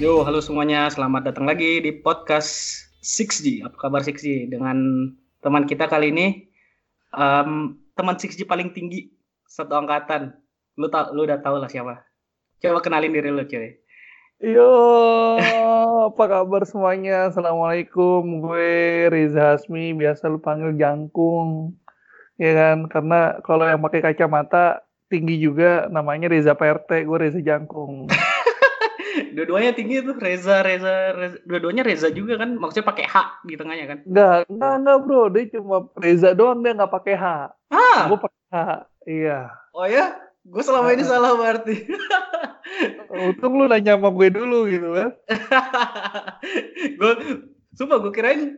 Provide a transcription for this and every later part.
Yo, halo semuanya. Selamat datang lagi di podcast 6G. Apa kabar 6G? Dengan teman kita kali ini, um, teman 6G paling tinggi satu angkatan. Lu tau, lu udah tahu lah siapa. Coba kenalin diri lu, cuy. Yo, apa kabar semuanya? Assalamualaikum. Gue Riza Hasmi, biasa lu panggil Jangkung. Ya kan, karena kalau yang pakai kacamata tinggi juga namanya Reza PRT, gue Reza Jangkung. Dua-duanya tinggi tuh Reza, Reza, Reza. Dua-duanya Reza juga kan, maksudnya pakai H di tengahnya kan? Enggak, enggak, enggak bro, dia cuma Reza doang dia nggak pakai H. Ah, Gue pakai H, iya. oh ya? Gue selama ini salah berarti. Untung lu nanya sama gue dulu gitu kan. gue, sumpah gue kirain,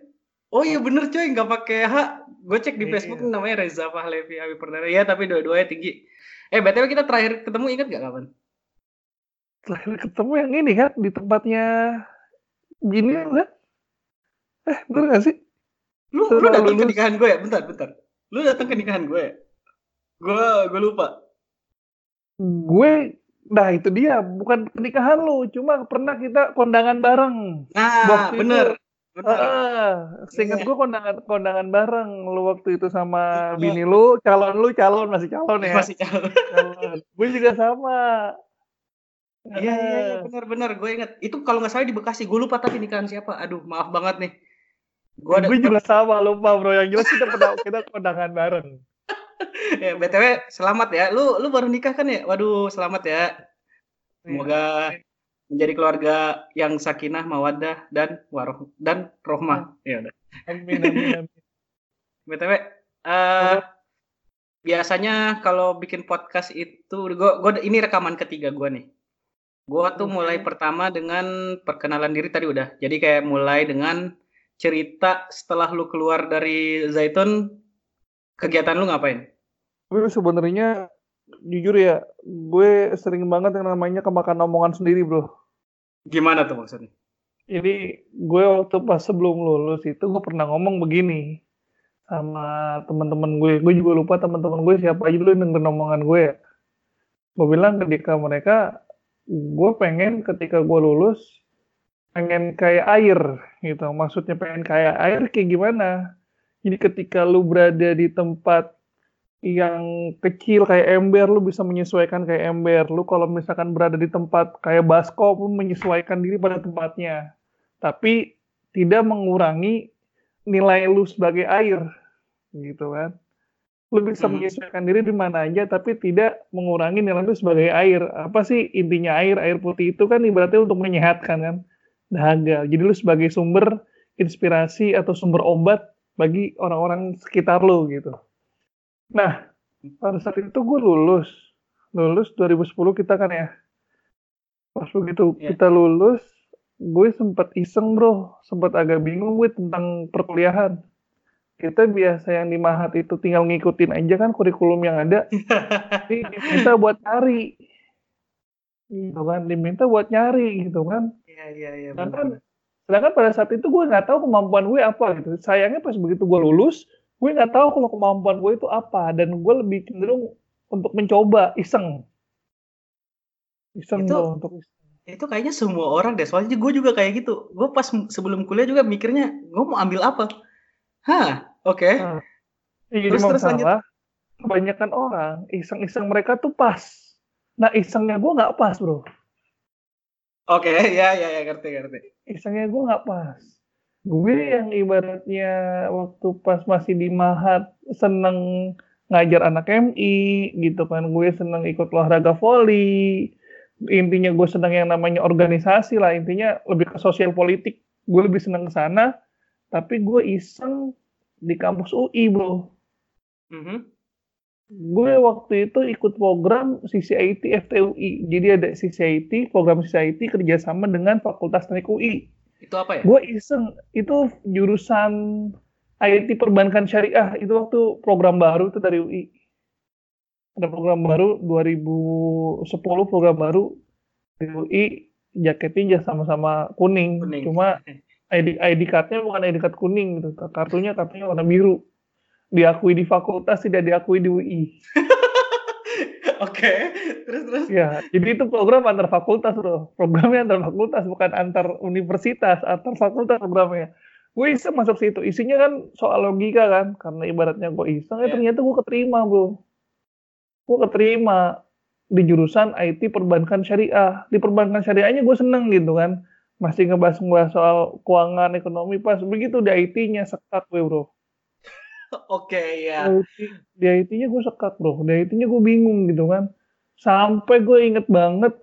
oh iya bener coy, nggak pakai H. Gue cek di Iya. Facebook namanya Reza Pahlevi Abi Perdana. Ya tapi dua-duanya tinggi. Eh, btw kita terakhir ketemu ingat gak kapan? Terakhir ketemu yang ini kan di tempatnya gini kan? Eh, bener gak sih? Lu, lu datang ke nikahan gue ya? Bentar, bentar. Lu datang ke nikahan gue ya? Gue, gue lupa. Gue, nah itu dia, bukan pernikahan lu, cuma pernah kita kondangan bareng. Nah, Waktu bener. itu- Bener. Ah, seingat Iya. gue kondangan kondangan bareng lu waktu itu sama Iya. bini lu, calon lu calon masih calon ya. Masih calon. Calon. gue juga sama. Iya, iya, iya, benar-benar. Gue inget. Itu kalau nggak salah di Bekasi. Gue lupa tapi nikahan siapa. Aduh, maaf banget nih. Gue ada. gue juga sama lupa bro. Yang jelas kita pernah kita kondangan bareng. Ya, btw, selamat ya. Lu, lu baru nikah kan ya? Waduh, selamat ya. Semoga menjadi keluarga yang sakinah, mawadah, dan waroh dan rohmah. Ya udah. Amin amin amin. btw, eh biasanya kalau bikin podcast itu, gua, gua ini rekaman ketiga gue nih. Gue tuh Oke. mulai pertama dengan perkenalan diri tadi udah. Jadi kayak mulai dengan cerita setelah lu keluar dari Zaitun, kegiatan lu ngapain? Gue sebenarnya jujur ya, gue sering banget yang namanya kemakan omongan sendiri bro. Gimana tuh maksudnya? Ini gue waktu pas sebelum lulus itu gue pernah ngomong begini sama teman-teman gue. Gue juga lupa teman-teman gue siapa aja dulu yang dengerin omongan gue. ya. Gue bilang ketika mereka, gue pengen ketika gue lulus pengen kayak air gitu. Maksudnya pengen kayak air kayak gimana? Jadi ketika lu berada di tempat yang kecil kayak ember, lu bisa menyesuaikan kayak ember. Lu kalau misalkan berada di tempat kayak baskom, lu menyesuaikan diri pada tempatnya. Tapi tidak mengurangi nilai lu sebagai air, gitu kan. Lu bisa Mhm. menyesuaikan diri di mana aja, tapi tidak mengurangi nilai lu sebagai air. Apa sih intinya air? Air putih itu kan ibaratnya untuk menyehatkan kan, dahaga. Jadi lu sebagai sumber inspirasi atau sumber obat bagi orang-orang sekitar lu gitu. Nah, pada saat itu gue lulus. Lulus 2010 kita kan ya. Pas begitu Iya. kita lulus, gue sempat iseng bro. Sempat agak bingung gue tentang perkuliahan. Kita biasa yang di Mahat itu tinggal ngikutin aja kan kurikulum yang ada. Jadi diminta buat nyari. Gitu kan, diminta buat nyari gitu kan. Iya, iya, iya. Sedangkan, sedangkan pada saat itu gue nggak tahu kemampuan gue apa gitu. Sayangnya pas begitu gue lulus, gue nggak tahu kalau kemampuan gue itu apa dan gue lebih cenderung untuk mencoba iseng. Iseng Itu- untuk Itu kayaknya semua orang deh. Soalnya gue juga kayak gitu. Gue pas sebelum kuliah juga mikirnya, gue mau ambil apa? Hah, oke. Ah. Iya, Terus- terus lanjut. kebanyakan orang iseng-iseng mereka tuh pas. Nah isengnya gue nggak pas bro. Oke, ya, ya, ya, ngerti, ngerti. Isengnya gue nggak pas. Gue yang ibaratnya waktu pas masih di Mahat seneng ngajar anak MI gitu kan. Gue seneng ikut olahraga voli. Intinya gue seneng yang namanya organisasi lah. Intinya lebih ke sosial politik. Gue lebih seneng ke sana. Tapi gue iseng di kampus UI bro. Mhm. Gue waktu itu ikut program CCIT FTUI. Jadi ada CCIT, program CCIT kerjasama dengan Fakultas Teknik UI. Itu apa ya? Gue iseng, itu jurusan IT Perbankan Syariah. Itu waktu program baru itu dari UI. Ada program baru 2010 program baru di UI jaketnya ya sama-sama kuning. Kuning. Cuma ID ID card-nya bukan ID card kuning gitu. Kartunya kartunya warna biru. Diakui di fakultas tidak diakui di UI. Oke, terus terus. Ya, jadi itu program antar fakultas bro. Programnya antar fakultas bukan antar universitas, antar fakultas programnya. Gue iseng masuk situ. Isinya kan soal logika kan, karena ibaratnya gue iseng, ya Iya. ternyata gue keterima bro. Gue keterima di jurusan IT perbankan syariah. Di perbankan syariahnya gue seneng gitu kan. Masih ngebahas-ngebahas soal keuangan, ekonomi pas. Begitu di IT-nya sekat gue bro. Oke, ya. Di IT-nya gue sekat bro. Di IT-nya gue bingung gitu kan. Sampai gue inget banget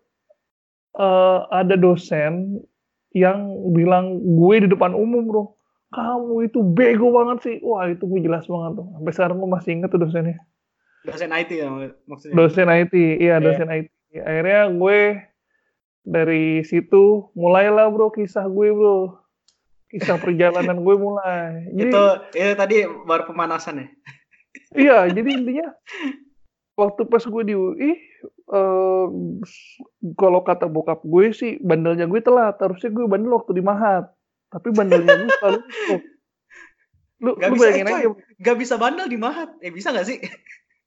eh, ada dosen yang bilang gue di depan umum bro. Kamu itu bego banget sih. Wah itu gue jelas banget tuh. Sampai sekarang gue masih inget tuh dosennya. Dosen IT ya maksudnya. Dosen IT, iya Iya. dosen IT. Akhirnya gue dari situ mulailah bro kisah gue bro. Kisah perjalanan gue mulai. Jadi, Itu itu tadi baru pemanasan ya. Iya, jadi intinya waktu pas gue di UI, eh, kalau kata bokap gue sih bandelnya gue telat. Harusnya gue bandel waktu di Mahat. Tapi bandelnya gue selalu. Lu, Gak lu bisa, bayangin eh, aja, Gak bisa bandel di Mahat. Eh bisa gak sih?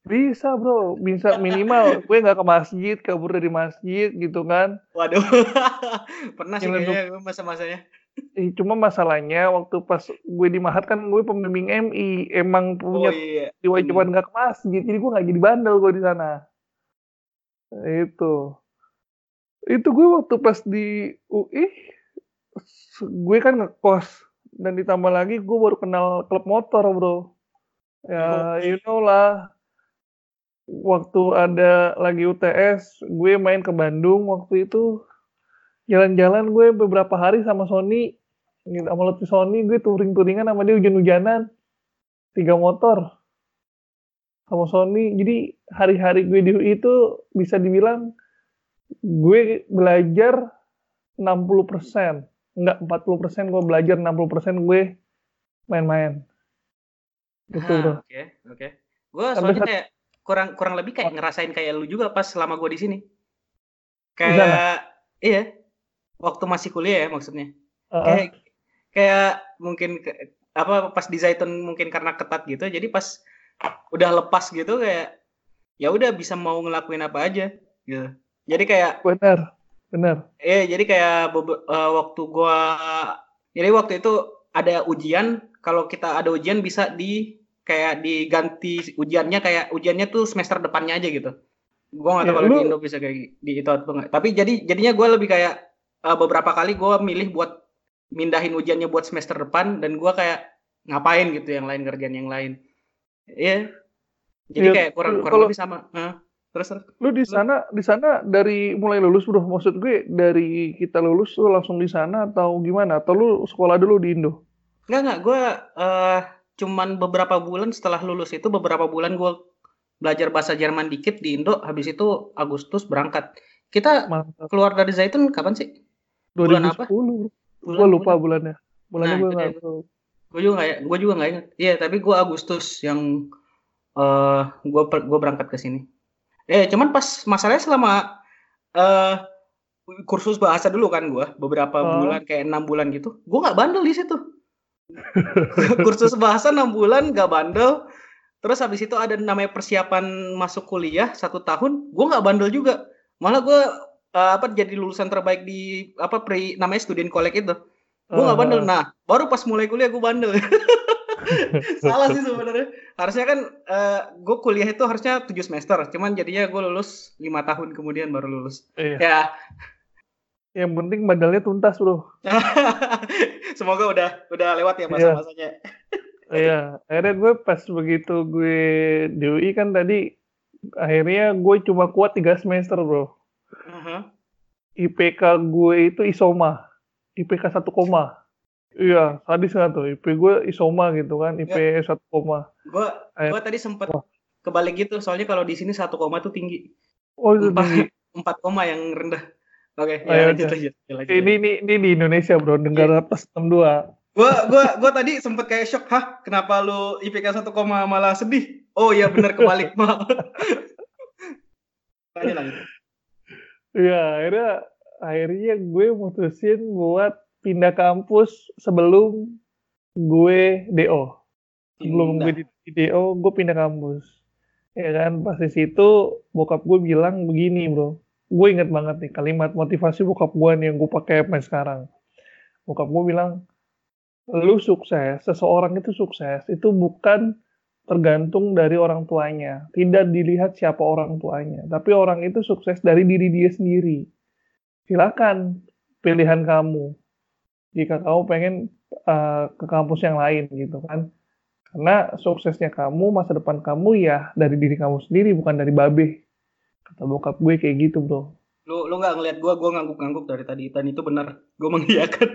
Bisa bro, bisa minimal gue nggak ke masjid, kabur dari masjid gitu kan. Waduh. Pernah sih kayaknya masa-masanya. Eh, cuma masalahnya waktu pas gue di Mahat kan gue pembimbing MI, emang Oh punya iya. kewajiban nggak ke masjid, jadi gue nggak jadi bandel gue di sana. Itu. Itu gue waktu pas di UI, gue kan ngekos dan ditambah lagi gue baru kenal klub motor bro. Ya, you know lah. Waktu ada lagi UTS, gue main ke Bandung waktu itu. Jalan-jalan gue beberapa hari sama Sony, gitu, sama Lutfi Sony, gue touring-touringan sama dia hujan-hujanan. Tiga motor sama Sony. Jadi hari-hari gue di UI itu bisa dibilang gue belajar 60%. Enggak, 40% gue belajar, 60% gue main-main. Gitu, Ah. Oke, oke. Gue soalnya kayak kurang kurang lebih kayak ngerasain kayak lu juga pas selama gue di sini. Kayak iya, waktu masih kuliah ya maksudnya. Uh-uh. Kayak kayak mungkin ke- apa pas di Zaitun mungkin karena ketat gitu. Jadi pas udah lepas gitu kayak ya udah bisa mau ngelakuin apa aja gitu. Jadi kayak Benar, benar. Eh, jadi kayak eh, waktu gua jadi waktu itu ada ujian, kalau kita ada ujian bisa di kayak diganti ujiannya kayak ujiannya tuh semester depannya aja gitu. Gua nggak tahu Ya, kalau di lu- Indo bisa kayak di itu atau enggak. Tapi jadi jadinya gua lebih kayak eh, beberapa kali gua milih buat mindahin ujiannya buat semester depan dan gua kayak ngapain gitu yang lain ngerjain yang lain. Iya. Jadi Ya, kayak kurang kurang kalau- lebih sama. Hah? terus terus. Lu di sana, di sana dari mulai lulus bro, maksud gue dari kita lulus lu langsung di sana atau gimana? Atau lu sekolah dulu di Indo? Enggak enggak, gue eh cuman beberapa bulan setelah lulus itu beberapa bulan gue belajar bahasa Jerman dikit di Indo, habis itu Agustus berangkat. Kita Mantap. keluar dari Zaitun kapan sih? Bulan apa? 2010 bro. Gue lupa bulannya. Bulannya Nah, gue itu nggak tahu. Gue juga nggak, gue juga nggak ingat. Iya, tapi gue Agustus yang eh gue gue berangkat ke sini. Eh, cuman pas masalahnya selama eh kursus bahasa dulu kan gue beberapa Oh. bulan kayak enam bulan gitu, gue nggak bandel di situ. kursus bahasa enam bulan nggak bandel. Terus habis itu ada namanya persiapan masuk kuliah satu tahun, gue nggak bandel juga. Malah gue eh, apa jadi lulusan terbaik di apa pre namanya student collect itu. Gue nggak Ah, bandel. Nah, baru pas mulai kuliah gue bandel. Salah sih sebenarnya. Harusnya kan gue kuliah itu harusnya 7 semester, cuman jadinya gue lulus lima tahun kemudian baru lulus. Iya. Ya, Yang penting bandalnya tuntas bro. semoga udah udah lewat ya Iya. masa-masanya. Iya, akhirnya gue pas begitu gue di UI kan tadi akhirnya gue cuma kuat tiga semester bro. Aha. IPK gue itu isoma, IPK 1 koma. Iya, sadis nggak tuh? IP gue isoma gitu kan, IP 1 koma. Gue gue tadi sempet Wah. kebalik gitu, soalnya kalau di sini satu koma tuh tinggi, Oh itu tinggi. empat koma yang rendah. Oke, Ayo, ya lanjut oke. lanjut. Ya, lanjut, Ini, ini, ini di Indonesia bro, negara plus 62. Gua gua gua tadi sempet kayak shock, hah? Kenapa lu IPK 1, malah sedih? Oh iya benar kebalik, lanjut lanjut. Iya, akhirnya akhirnya gue mutusin buat pindah kampus sebelum gue DO. Sebelum Pindah. gue di, di DO, gue pindah kampus. ya kan pas di situ bokap gue bilang begini bro gue inget banget nih kalimat motivasi bokap gue nih yang gue pakai sampai sekarang. Bokap gue bilang lu sukses seseorang itu sukses itu bukan tergantung dari orang tuanya. Tidak dilihat siapa orang tuanya tapi orang itu sukses dari diri dia sendiri. Silakan pilihan kamu. Jika kamu pengen uh, ke kampus yang lain gitu kan. Karena suksesnya kamu, masa depan kamu ya dari diri kamu sendiri, bukan dari babe. Kata bokap gue kayak gitu, bro. Lu lu nggak ngeliat gue, gue ngangguk-ngangguk dari tadi. Dan itu benar. Gue mengiyakan.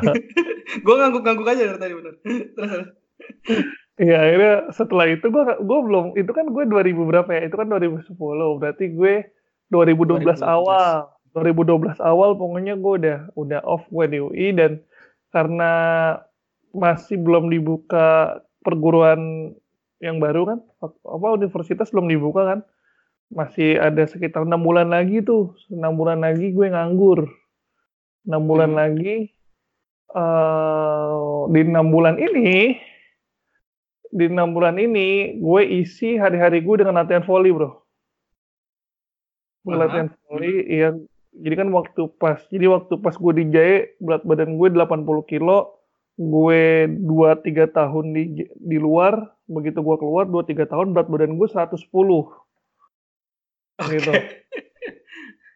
gue ngangguk-ngangguk aja dari tadi, benar. Terus, Iya, akhirnya setelah itu gue gue belum itu kan gue 2000 berapa ya? Itu kan 2010. Berarti gue 2012, 2012. awal. 2012 awal pokoknya gue udah udah off gue di UI dan karena masih belum dibuka perguruan yang baru kan apa universitas belum dibuka kan masih ada sekitar enam bulan lagi tuh. Enam bulan lagi gue nganggur. Enam bulan hmm. lagi uh, di enam bulan ini di enam bulan ini gue isi hari-hari gue dengan latihan volley bro. Gue latihan volley iya jadi kan waktu pas jadi waktu pas gue di Jaya berat badan gue 80 kilo gue dua tiga tahun di di luar begitu gue keluar dua tiga tahun berat badan gue 110 okay. gitu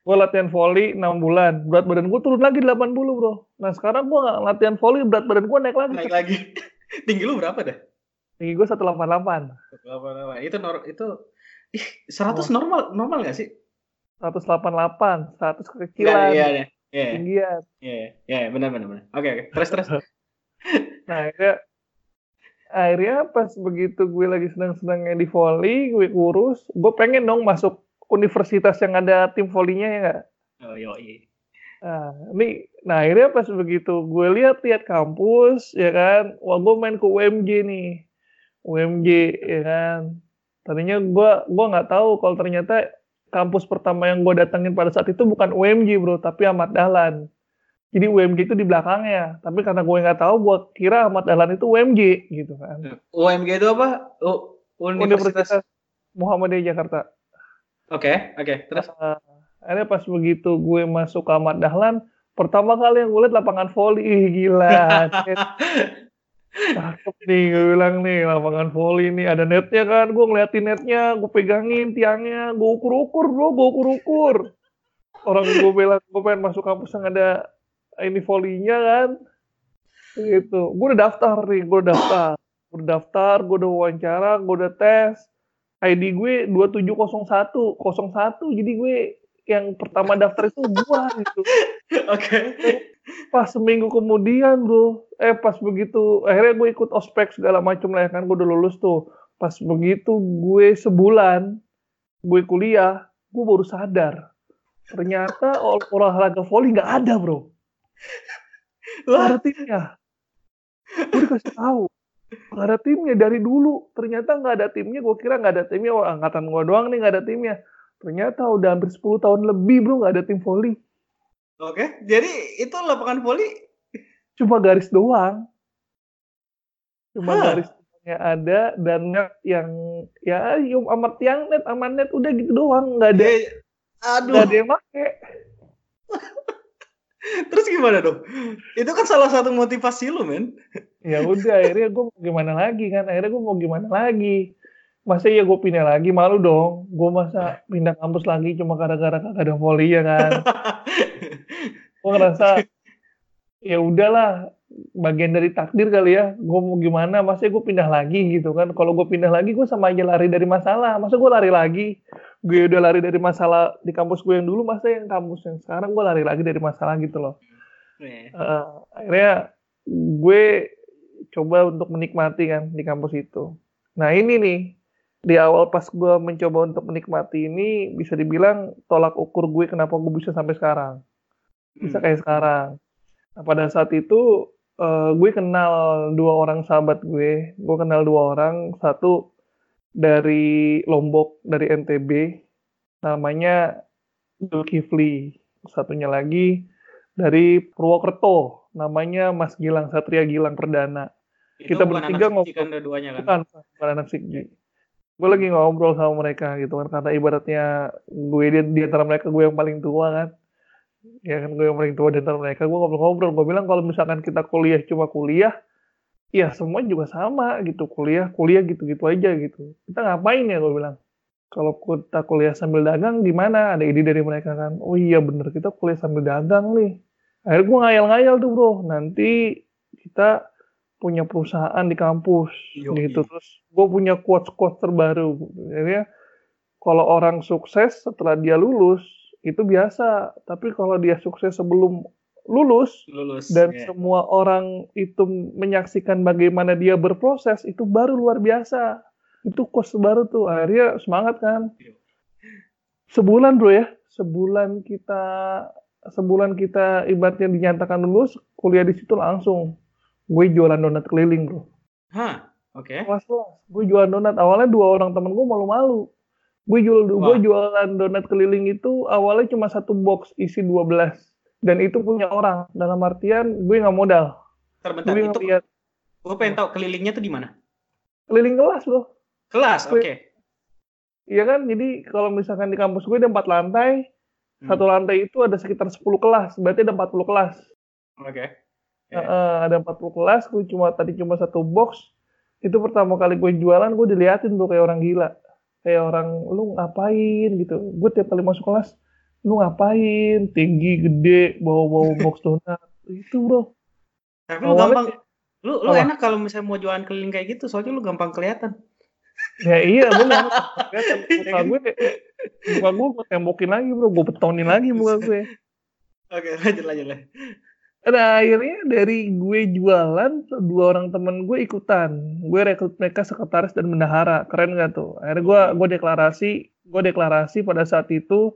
gue latihan volley enam bulan berat badan gue turun lagi 80 bro. Nah sekarang gue nggak latihan volley berat badan gue naik lagi. Naik lagi. Tinggi lu berapa dah? Tinggi gue 188 188 itu nor itu ih 100 oh. normal normal gak sih? 188 100 kekecilan iya iya. Iya. Tinggian. Iya iya benar benar benar. Oke oke. Terus terus. Nah akhirnya akhirnya pas begitu gue lagi senang-senangnya di volley gue kurus gue pengen dong masuk universitas yang ada tim volleynya ya nggak? Oh iya nah ini nah akhirnya pas begitu gue lihat-lihat kampus ya kan wah gue main ke UMG nih. UMG ya kan. Tadinya gue gue nggak tahu kalau ternyata kampus pertama yang gue datangin pada saat itu bukan UMG bro tapi Ahmad Dahlan. Jadi UMG itu di belakangnya. Tapi karena gue nggak tahu gue kira Ahmad Dahlan itu UMG gitu kan. UMG itu apa? U Universitas, Universitas Muhammadiyah Jakarta oke okay, oke okay. terus? Uh, akhirnya pas begitu gue masuk ke Ahmad Dahlan pertama kali yang gue lihat lapangan volley Ih, gila cakep nih gue bilang nih lapangan volley nih ada netnya kan gue ngeliatin netnya gue pegangin tiangnya gue ukur-ukur bro gue ukur-ukur. Orang gue bilang gue pengen masuk kampus yang ada ini volinya kan. Gitu. Gue udah daftar nih gue udah daftar. Gue udah daftar gue udah wawancara gue udah tes ID gue 2701 01 jadi gue yang pertama daftar itu gue gitu oke okay. pas seminggu kemudian bro eh pas begitu akhirnya gue ikut ospek segala macam lah ya kan gue udah lulus tuh pas begitu gue sebulan gue kuliah gue baru sadar ternyata olahraga volley nggak ada bro Gak ada timnya. Gue dikasih tahu. Gak ada timnya dari dulu. Ternyata gak ada timnya. Gue kira gak ada timnya. Wah, angkatan gue doang nih gak ada timnya. Ternyata udah hampir 10 tahun lebih bro gak ada tim volley. Oke, jadi itu lapangan volley cuma garis doang. Cuma huh. garis ada dan net yang ya yum amat yang net amat net udah gitu doang nggak ada ya, aduh nggak ada yang make Terus gimana dong? Itu kan salah satu motivasi lu, men. Ya udah, akhirnya gue mau gimana lagi kan? Akhirnya gue mau gimana lagi? Masa ya gue pindah lagi? Malu dong. Gue masa pindah kampus lagi cuma gara-gara kagak ada volley ya kan? gue ngerasa ya udahlah bagian dari takdir kali ya. Gue mau gimana? Masa gue pindah lagi gitu kan. Kalau gue pindah lagi gue sama aja lari dari masalah. Masa gue lari lagi? Gue udah lari dari masalah di kampus gue yang dulu masa yang kampus yang sekarang gue lari lagi dari masalah gitu loh. Uh, akhirnya gue coba untuk menikmati kan di kampus itu. Nah ini nih. Di awal pas gue mencoba untuk menikmati ini bisa dibilang tolak ukur gue kenapa gue bisa sampai sekarang. Bisa hmm. kayak sekarang. Nah, pada saat itu uh, gue kenal dua orang sahabat gue. Gue kenal dua orang. Satu dari Lombok dari NTB namanya Zulkifli. Satunya lagi dari Purwokerto. Namanya Mas Gilang Satria Gilang Perdana. Itu kita bertiga ngobrol kan dua-duanya kan? Bukan bukan anak Sikji gue lagi ngobrol sama mereka gitu kan karena ibaratnya gue di, di antara mereka gue yang paling tua kan ya kan gue yang paling tua di antara mereka gue ngobrol-ngobrol gue bilang kalau misalkan kita kuliah cuma kuliah ya semua juga sama gitu kuliah kuliah gitu-gitu aja gitu. Kita ngapain ya gue bilang? Kalau kita kuliah sambil dagang gimana? Ada ide dari mereka kan? Oh iya bener kita kuliah sambil dagang nih. Akhirnya gue ngayal-ngayal tuh bro. Nanti kita punya perusahaan di kampus Yoi. gitu. Terus gue punya quotes quotes terbaru. Jadi kalau orang sukses setelah dia lulus itu biasa tapi kalau dia sukses sebelum lulus lulus dan ya. semua orang itu menyaksikan bagaimana dia berproses itu baru luar biasa. Itu quotes baru tuh akhirnya semangat kan? Iya. sebulan bro ya. Sebulan kita sebulan kita ibaratnya dinyatakan lulus kuliah di situ langsung. Gue jualan donat keliling bro. Hah? Oke. Kelas kelas gue jualan donat. Awalnya dua orang temen gue malu-malu gue jual gue Wah. jualan donat keliling itu awalnya cuma satu box isi 12 dan itu punya orang. Dalam artian gue nggak modal. Terbentar gue itu ngeliat gue pengen tahu kelilingnya tuh di mana? Keliling kelas bro. Kelas Gue- oke. Iya kan, jadi kalau misalkan di kampus gue ada empat lantai, Hmm. satu lantai itu ada sekitar 10 kelas, berarti ada 40 kelas. oke. Ya. Heeh, ada 40 kelas, gue cuma tadi cuma satu box. Itu pertama kali gue jualan, gue diliatin tuh kayak orang gila. Kayak orang, lu ngapain gitu. Gue tiap kali masuk kelas, lu ngapain? Tinggi, gede, bawa-bawa box donat. Itu bro. tapi lu gampang lu lu Apa? enak kalau misalnya mau jualan keliling kayak gitu soalnya lu gampang kelihatan Ya iya, kelihatan. Muka gue, muka gue gue tembokin lagi bro, gue betonin lagi muka gue. oke lanjut lanjut lah Nah akhirnya dari gue jualan, dua orang temen gue ikutan. Gue rekrut mereka sekretaris dan bendahara. Keren gak tuh? Akhirnya gue gue deklarasi, gue deklarasi pada saat itu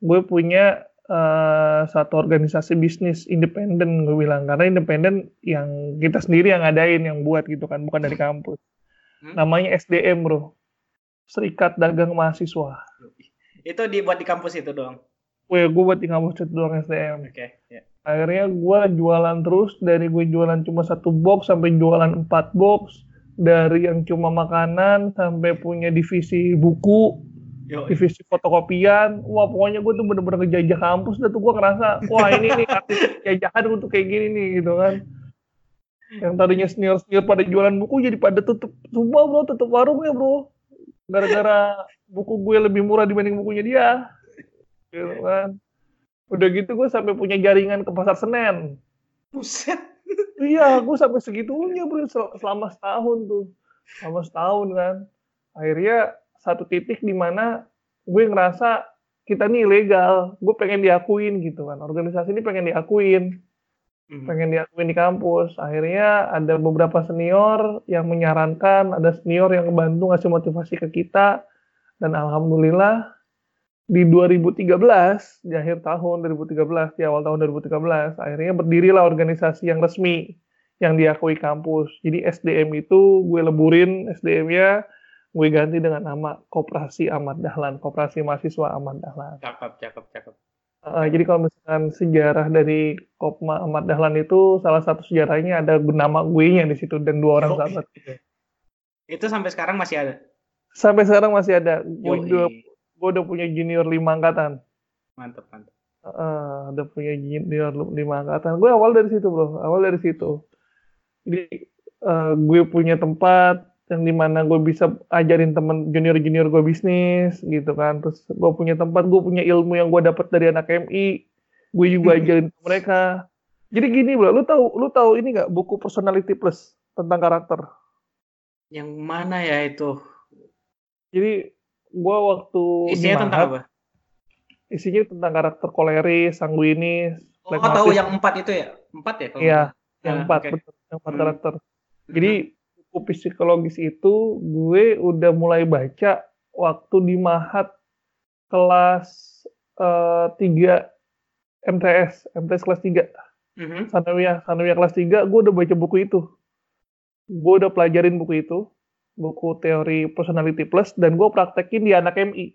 gue punya eh, satu organisasi bisnis independen gue bilang karena independen yang kita sendiri yang ngadain yang buat gitu kan bukan dari kampus. Hmm. Namanya SDM bro, Serikat Dagang Mahasiswa. itu dibuat di kampus itu doang Gue gue buat kampus itu doang SDM. oke ya. Akhirnya gue jualan terus dari gue jualan cuma satu box sampai jualan empat box dari yang cuma makanan sampai punya divisi buku Yo, divisi fotokopian. Wah pokoknya gue tuh bener-bener ngejajah kampus dah tuh gue ngerasa wah ini nih artis jajahan untuk kayak gini nih gitu kan. Yang tadinya senior senior pada jualan buku jadi pada tutup semua bro tutup warungnya bro. Gara-gara buku gue lebih murah dibanding bukunya dia gitu kan. Udah gitu gue sampai punya jaringan ke pasar senen. Buset. Iya gue sampai segitunya bro sel- selama setahun tuh. Selama setahun kan. Akhirnya satu titik di mana gue ngerasa kita nih ilegal. Gue pengen diakuin gitu kan. Organisasi ini pengen diakuin. Hmm. pengen diakuin di kampus. Akhirnya ada beberapa senior yang menyarankan ada senior yang ngebantu ngasih motivasi ke kita. Dan alhamdulillah di 2013 di akhir tahun 2013 di awal tahun 2013 akhirnya berdirilah organisasi yang resmi yang diakui kampus jadi SDM itu gue leburin SDM-nya gue ganti dengan nama Koperasi Ahmad Dahlan Koperasi Mahasiswa Ahmad Dahlan cakep cakep cakep Uh, jadi kalau misalkan sejarah dari Kopma Ahmad Dahlan itu salah satu sejarahnya ada nama gue nya di situ dan dua orang Yoi. sahabat. itu sampai sekarang masih ada Sampai sekarang masih ada. Gue Yoi. Gue udah punya junior lima angkatan. mantep mantep Uh, udah punya junior lima angkatan. Gue awal dari situ bro, awal dari situ. Jadi uh, gue punya tempat yang di mana gue bisa ajarin temen junior-junior gue bisnis gitu kan. Terus gue punya tempat, gue punya ilmu yang gue dapat dari anak MI. Gue juga ajarin mereka. Jadi gini bro, lu tahu lu tahu ini nggak buku Personality Plus tentang karakter? yang mana ya itu Jadi gue waktu di isinya tentang apa isinya tentang karakter koleris, sanguinis, oh pragmatis. tahu yang empat itu ya empat ya kalau Iya, salah? yang Ah, empat, oke. betul, yang empat Hmm. karakter. Jadi buku psikologis itu gue udah mulai baca waktu di Mahat kelas eh, 3 MTS, MTS kelas 3. Mhm. Sanawiyah, Sanawiyah kelas 3, gue udah baca buku itu. Gue udah pelajarin buku itu, buku teori personality plus, dan gue praktekin di anak MI.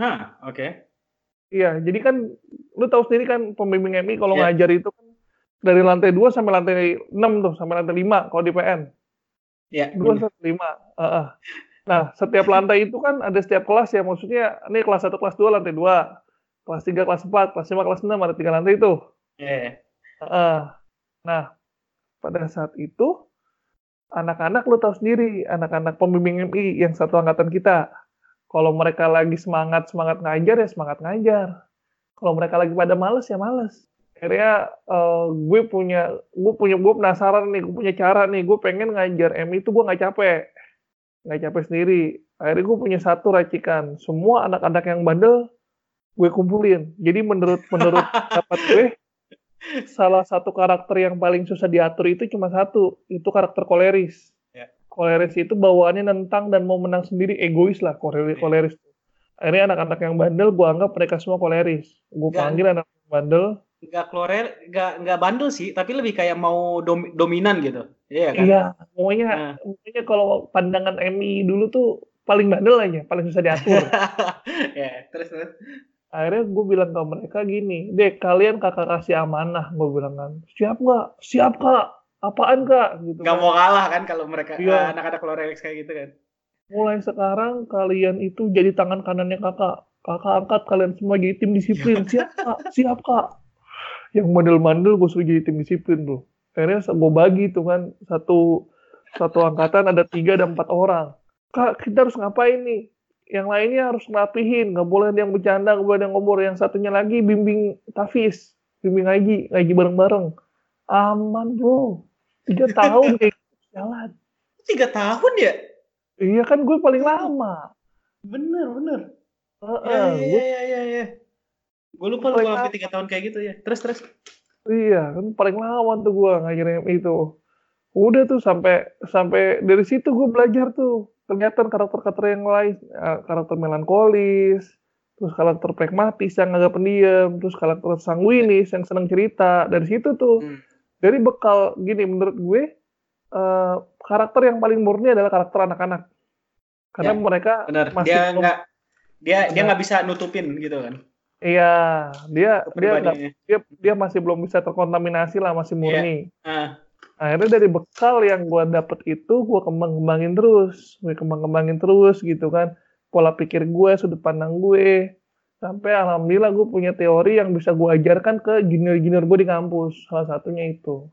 Hah, oke. Iya, jadi kan lu tahu sendiri kan pembimbing MI kalau Iya. ngajar itu kan dari lantai 2 sampai lantai 6 tuh, sampai lantai 5 kalau di PN. Ya. 2 sampai 5. Heeh. Nah, setiap lantai itu kan ada setiap kelas ya, maksudnya ini kelas 1, kelas 2, lantai 2. Kelas 3, kelas 4, kelas 5, kelas 6, ada tiga lantai itu. Iya. Uh, nah, pada saat itu, anak-anak lu tahu sendiri, anak-anak pembimbing MI yang satu angkatan kita. Kalau mereka lagi semangat-semangat ngajar, ya semangat ngajar. Kalau mereka lagi pada males, ya males. Akhirnya uh, gue punya, gue punya, gue penasaran nih, gue punya cara nih, gue pengen ngajar MI itu gue nggak capek nggak capek sendiri akhirnya gue punya satu racikan semua anak-anak yang bandel gue kumpulin jadi menurut menurut dapat gue salah satu karakter yang paling susah diatur itu cuma satu itu karakter koleris. Ya. koleris itu bawaannya nentang dan mau menang sendiri egois lah koleris, ya. koleris akhirnya anak-anak yang bandel gue anggap mereka semua koleris. Gue panggil anak bandel. Nggak klorer nggak nggak bandel sih tapi lebih kayak mau dom, dominan gitu. Iya kan? Iya pokoknya nah. pokoknya kalau pandangan Emi dulu tuh paling bandel aja paling susah diatur. Ya terus terus akhirnya gue bilang ke mereka gini deh kalian kakak kasih amanah gue bilang kan. Siap nggak? Siap kak. Apaan kak? Gitu nggak kan. mau kalah kan kalau mereka iya. anak-anak klorex kayak gitu kan. Mulai sekarang kalian itu jadi tangan kanannya kakak. Kakak angkat kalian semua jadi tim disiplin. Siap kak. Siap kak. Yang mandel-mandel gue suruh jadi tim disiplin tuh. Akhirnya gue bagi tuh kan. Satu satu angkatan ada tiga dan empat orang. Kak kita harus ngapain nih yang lainnya harus ngerapihin nggak boleh ada yang bercanda nggak boleh ada yang ngomor. Yang satunya lagi bimbing tafis bimbing ngaji ngaji bareng-bareng. Aman bro. Tiga tahun kayak gitu, jalan. Tiga tahun ya? Iya kan gue paling lama. Bener bener. Uh, uh, ya, ya, ya, ya. Gue lupa lu sampai tiga tahun kayak gitu ya. Terus terus. Iya, kan paling lawan tuh gue ngajarin itu. Udah tuh sampai sampai dari situ gue belajar tuh kelihatan karakter-karakter yang lain, ya, karakter melankolis, terus karakter pragmatis yang agak pendiam, terus karakter sanguinis yang senang cerita. Dari situ tuh, hmm. dari bekal gini menurut gue uh, karakter yang paling murni adalah karakter anak-anak, karena ya, mereka benar. masih dia nggak dia dia nggak bisa nutupin gitu kan. Iya, dia dia gak, dia dia masih belum bisa terkontaminasi lah, masih murni. Yeah. Uh. Akhirnya dari bekal yang gue dapet itu, gue kembang-kembangin terus, gue kembang-kembangin terus gitu kan. Pola pikir gue, sudut pandang gue, sampai alhamdulillah gue punya teori yang bisa gue ajarkan ke junior-junior gue di kampus. Salah satunya itu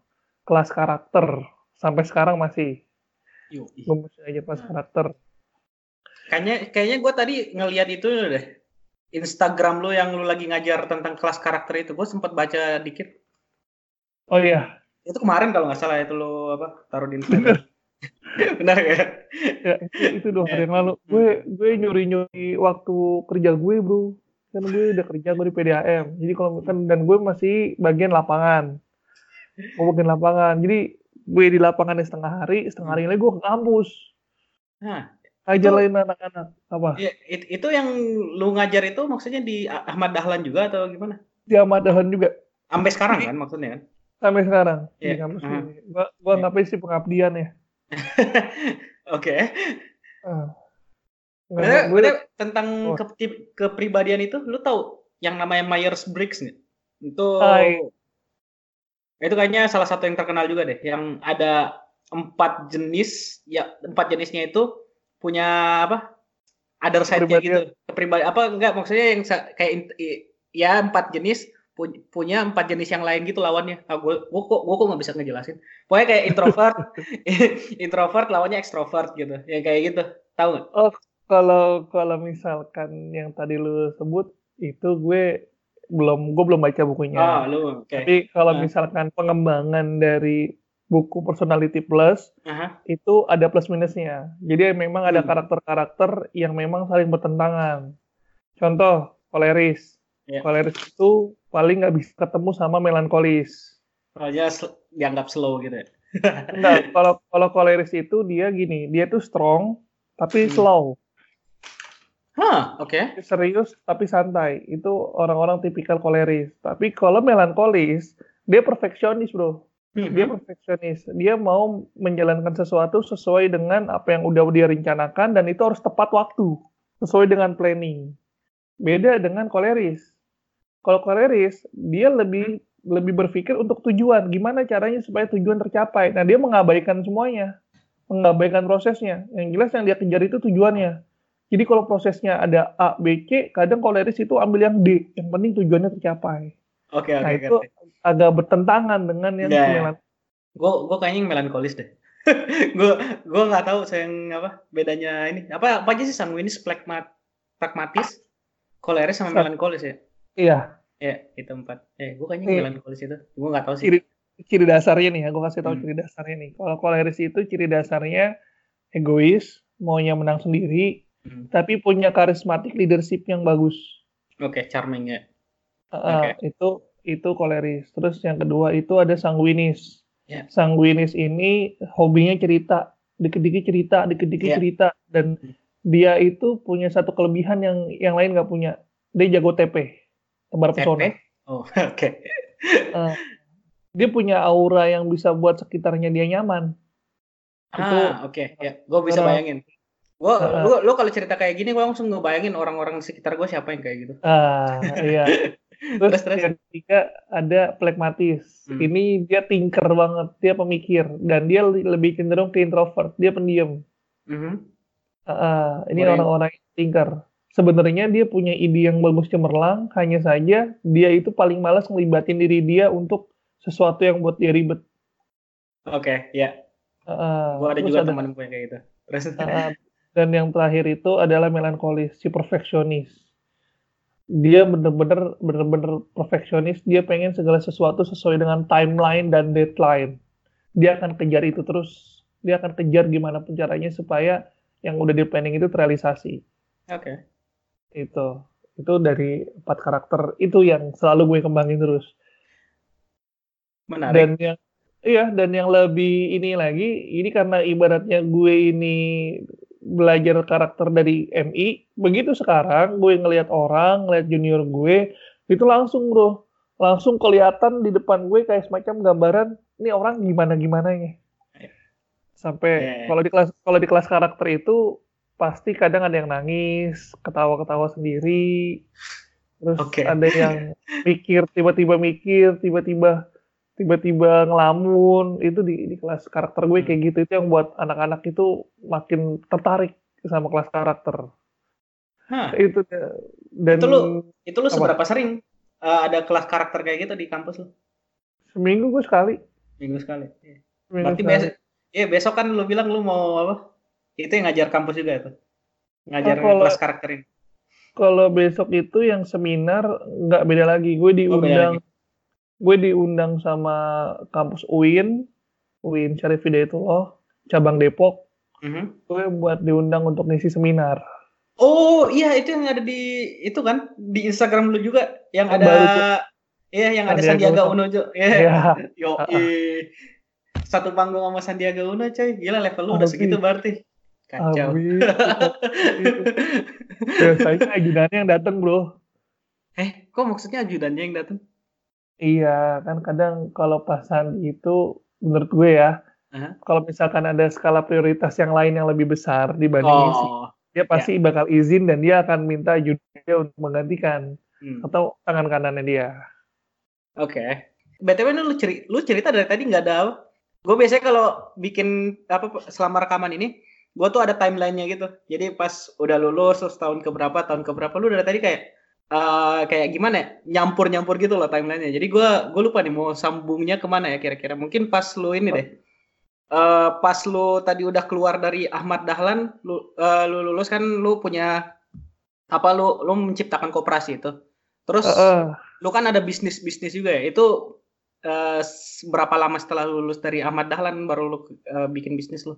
kelas karakter. Sampai sekarang masih. Gue masih aja kelas karakter. Kayaknya kayaknya gue tadi ngelihat itu deh Instagram lu yang lu lagi ngajar tentang kelas karakter itu, gue sempat baca dikit. Oh iya. Itu kemarin kalau nggak salah itu lu apa taruh di Instagram. Benar ya? ya itu, dua hari yang lalu. Gue gue nyuri nyuri waktu kerja gue bro. Kan gue udah kerja gue di PDAM. Jadi kalau kan dan gue masih bagian lapangan. Gue bagian lapangan. Jadi gue di lapangan setengah hari, setengah hari lagi gue ke kampus. Nah, lain anak-anak apa? Ya, it, itu yang lu ngajar itu maksudnya di Ahmad Dahlan juga atau gimana? Di Ahmad Dahlan juga. Sampai sekarang kan maksudnya kan? Sampai sekarang. Iya. Yeah. uh -huh. Gua gua yeah. ngapain sih pengabdian ya? Oke. Okay. Uh. tentang oh. ke, kepribadian itu, lu tahu yang namanya Myers Briggs nih? Itu Hai. itu kayaknya salah satu yang terkenal juga deh, yang ada empat jenis, ya empat jenisnya itu punya apa other side-nya gitu kepribadian apa enggak maksudnya yang kayak ya empat jenis punya empat jenis yang lain gitu lawannya ah, gue gue kok gue kok nggak bisa ngejelasin pokoknya kayak introvert introvert lawannya extrovert gitu ya kayak gitu tahu nggak oh kalau kalau misalkan yang tadi lu sebut itu gue belum gue belum baca bukunya. Oh, lu, okay. Tapi kalau uh. misalkan pengembangan dari buku Personality Plus uh-huh. itu ada plus minusnya. Jadi memang ada hmm. karakter-karakter yang memang saling bertentangan. Contoh, koleris. Yeah. Koleris itu paling nggak bisa ketemu sama melankolis. Soalnya dianggap slow gitu ya. Enggak, kalau kalau koleris itu dia gini, dia tuh strong tapi hmm. slow. Hah, oke. Okay. Serius tapi santai. Itu orang-orang tipikal koleris. Tapi kalau melankolis, dia perfeksionis, Bro. Dia mm-hmm. perfeksionis. Dia mau menjalankan sesuatu sesuai dengan apa yang udah dia rencanakan dan itu harus tepat waktu, sesuai dengan planning. Beda dengan koleris. Kalau koleris, dia lebih lebih berpikir untuk tujuan, gimana caranya supaya tujuan tercapai. Nah, dia mengabaikan semuanya. mengabaikan prosesnya. Yang jelas yang dia kejar itu tujuannya. Jadi kalau prosesnya ada A, B, C, kadang koleris itu ambil yang D. Yang penting tujuannya tercapai. Oke, oke. Nah itu agak bertentangan dengan yang Nggak. melan- Gue gue kayaknya yang melankolis deh. gue gue nggak tahu saya yang apa bedanya ini apa apa aja sih sanguinis plekmat pragmatis koleris sama Sa- melankolis ya Iya, ya itu empat eh gue kayaknya Iya. melankolis itu gue nggak tahu sih ciri ciri dasarnya nih ya, gue kasih tahu Hmm. ciri dasarnya nih. Kalau koleris itu ciri dasarnya egois, maunya menang sendiri, Hmm. tapi punya karismatik leadership yang bagus. oke charming ya Uh, Itu itu koleris. Terus yang kedua itu ada sanguinis. Ya. Sanguinis ini hobinya cerita, dikit-dikit cerita, dikit-dikit Ya. cerita, dan Hmm. Dia itu punya satu kelebihan yang yang lain nggak punya. Dia jago TP, tebar pesona. Oh oke Uh, dia punya aura yang bisa buat sekitarnya dia nyaman. Itu ah oke ya gue bisa Uh, bayangin gue uh, lu, lu kalau cerita kayak gini gue langsung ngebayangin orang-orang sekitar gue siapa yang kayak gitu ah iya. Terus terus yang ketiga ada plekmatis. Hmm. Ini dia tinker banget, dia pemikir dan dia lebih cenderung ke introvert, dia pendiam. Mhm. Ah, ah, ini Orang- orang-orang yang tinker. Sebenarnya dia punya ide yang bagus cemerlang, hanya saja dia itu paling malas ngelibatin diri dia untuk sesuatu yang buat dia ribet. oke ya Ah, ah. gue ada juga ada- teman gue kayak gitu terus ah. dan yang terakhir itu adalah melankolis, si perfeksionis. Dia bener-bener bener-bener perfeksionis, dia pengen segala sesuatu sesuai dengan timeline dan deadline. Dia akan kejar itu terus. Dia akan kejar gimana pun caranya supaya yang udah di planning itu terrealisasi. oke Itu. Itu dari empat karakter itu yang selalu gue kembangin terus. menarik Dan yang iya dan yang lebih ini lagi, ini karena ibaratnya gue ini belajar karakter dari MI, begitu sekarang gue ngelihat orang, ngelihat junior gue, itu langsung bro, langsung kelihatan di depan gue kayak semacam gambaran ini orang gimana gimana ya. Sampai Yeah. kalau di kelas kalau di kelas karakter itu pasti kadang ada yang nangis, ketawa-ketawa sendiri, terus Oke. ada yang mikir tiba-tiba mikir, tiba-tiba tiba-tiba ngelamun itu di, di kelas karakter gue kayak gitu itu yang buat anak-anak itu makin tertarik sama kelas karakter Hah, itu dan Itu lu itu lu Apa? seberapa sering uh, ada kelas karakter kayak gitu di kampus lu? seminggu gue sekali Minggu sekali. Seminggu Berarti sekali. Iya besok kan lu bilang lu mau apa? Itu yang ngajar kampus juga itu. Ngajar Oh, kalau- kelas karakter ini. kalau besok itu yang seminar nggak beda lagi gue Oh, diundang gue diundang sama kampus UIN UIN Syarif Hidayatullah cabang Depok Mhm. gue buat diundang untuk ngisi seminar Oh iya itu yang ada di itu kan di Instagram lu juga yang Yang ada iya yang ada Sandiaga Uno. Juga. Iya. ya Yo, satu panggung sama Sandiaga Uno coy. Gila level lu udah segitu berarti. Kacau. biasanya ajudannya yang datang bro eh, kok maksudnya ajudannya yang datang? Iya, kan kadang kalau pasan itu menurut gue ya, Aha. kalau misalkan ada skala prioritas yang lain yang lebih besar dibanding isi, Oh. dia pasti bakal izin dan dia akan minta judulnya untuk menggantikan Hmm. atau tangan kanannya dia. Oke. BTW ini lu cerita, lu cerita dari tadi nggak ada apa? Gue biasanya kalau bikin apa selama rekaman ini, gue tuh ada timelinenya gitu. Jadi pas udah lulus terus tahun keberapa, tahun keberapa, lu dari tadi kayak eh, kayak gimana ya? Nyampur-nyampur gitu loh timelinenya. Jadi gue gue lupa nih mau sambungnya ke mana ya kira-kira. Mungkin pas lu ini deh. Eh, pas lu tadi udah keluar dari Ahmad Dahlan, lu, eh, lu lulus kan lu punya apa lu lu menciptakan koperasi itu. Terus Heeh. lu kan ada bisnis bisnis juga ya itu eh, berapa lama setelah lu lulus dari Ahmad Dahlan baru lu eh, bikin bisnis lu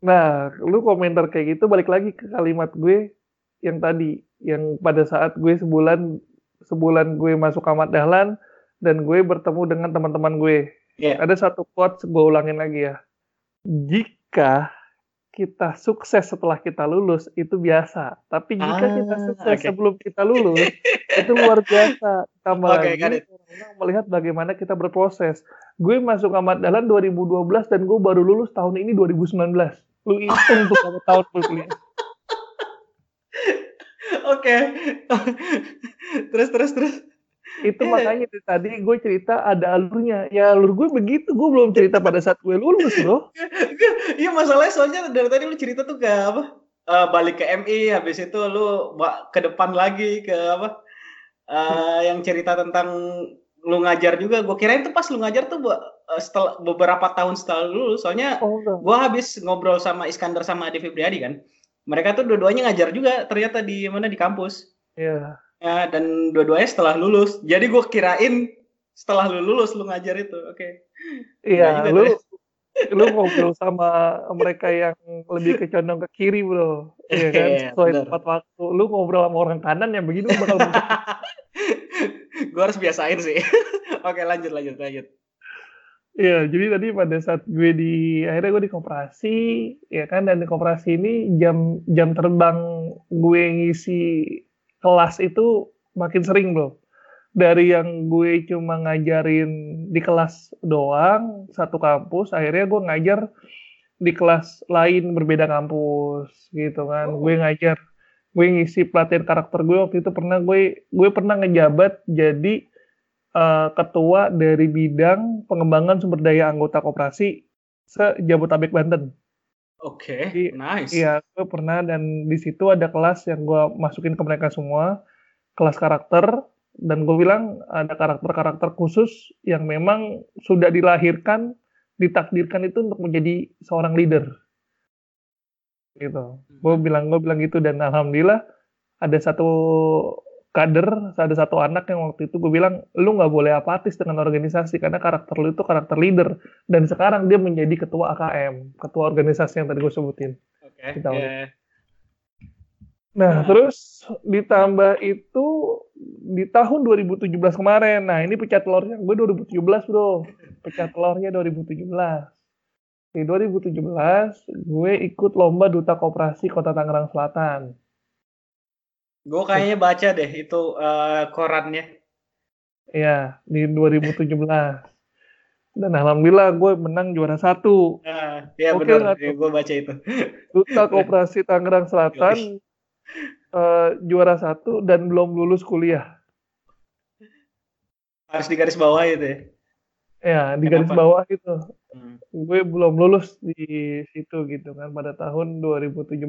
Nah, lu komentar kayak gitu balik lagi ke kalimat gue yang tadi, yang pada saat gue sebulan sebulan gue masuk Ahmad Dahlan dan gue bertemu dengan teman-teman gue. Iya. Ada satu quotes gue ulangin lagi ya. Jika kita sukses setelah kita lulus itu biasa, tapi jika Ah, kita sukses oke. sebelum kita lulus itu luar biasa. Tambah got lagi orang melihat bagaimana kita berproses. Gue masuk Ahmad Dahlan 2012 dan gue baru lulus tahun ini 2019. Lu hitung tuh berapa tahun gue kuliah. oke terus terus terus itu makanya itu tadi gue cerita ada alurnya. Ya alur gue begitu. Gue belum cerita pada saat gue lulus bro iya masalahnya soalnya dari tadi lu cerita tuh ke apa? Uh, balik ke MI habis itu lu ke depan lagi ke apa? Uh, yang cerita tentang lu ngajar juga. Gue kira itu pas lu ngajar tuh uh, setelah beberapa tahun setelah lulus. Soalnya oh, gue habis ngobrol sama Iskandar sama Adi Fibriadi kan. Mereka tuh dua-duanya ngajar juga ternyata di mana di kampus. Iya. yeah Ya, dan dua-duanya setelah lulus. Jadi gue kirain setelah lu lulus lu ngajar itu. Oke. Okay. Iya, lu lu ngobrol sama mereka yang lebih kecondong ke kiri, Bro. Iya kan? Iya, Sesuai tempat waktu. Lu ngobrol sama orang kanan yang begitu bakal Gue harus biasain sih. Oke, lanjut lanjut lanjut. Iya, jadi tadi pada saat gue di akhirnya gue di koperasi, ya kan, dan di koperasi ini jam jam terbang gue ngisi kelas itu makin sering bro. Dari yang gue cuma ngajarin di kelas doang satu kampus akhirnya gue ngajar di kelas lain berbeda kampus gitu kan. Oh. gue ngajar gue ngisi pelatihan karakter gue waktu itu pernah gue gue pernah ngejabat jadi uh, ketua dari bidang pengembangan sumber daya anggota koperasi se Jabotabek Banten Oke, okay, nice. Iya, gue pernah dan di situ ada kelas yang gue masukin ke mereka semua, kelas karakter, dan gue bilang ada karakter-karakter khusus yang memang sudah dilahirkan, ditakdirkan itu untuk menjadi seorang leader. Gitu. Gue hmm. bilang, gue bilang gitu dan alhamdulillah ada satu kader, ada satu anak yang waktu itu gue bilang, lu nggak boleh apatis dengan organisasi karena karakter lu itu karakter leader. Dan sekarang dia menjadi ketua AKM, ketua organisasi yang tadi gue sebutin. Oke. Okay, yeah. Nah, nah, terus ditambah itu di tahun 2017 kemarin. Nah, ini pecah telurnya gue 2017, Bro. Pecah telurnya 2017. Di 2017 gue ikut lomba duta koperasi Kota Tangerang Selatan. Gue kayaknya baca deh itu uh, korannya. Iya, di 2017. Dan alhamdulillah gue menang juara satu. Uh, iya benar, ya, gue baca itu. Duta Koperasi Tangerang Selatan uh, juara satu dan belum lulus kuliah. Harus di garis bawah itu ya? Ya, di Kenapa? garis bawah itu. Hmm. Gue belum lulus di situ gitu kan pada tahun 2017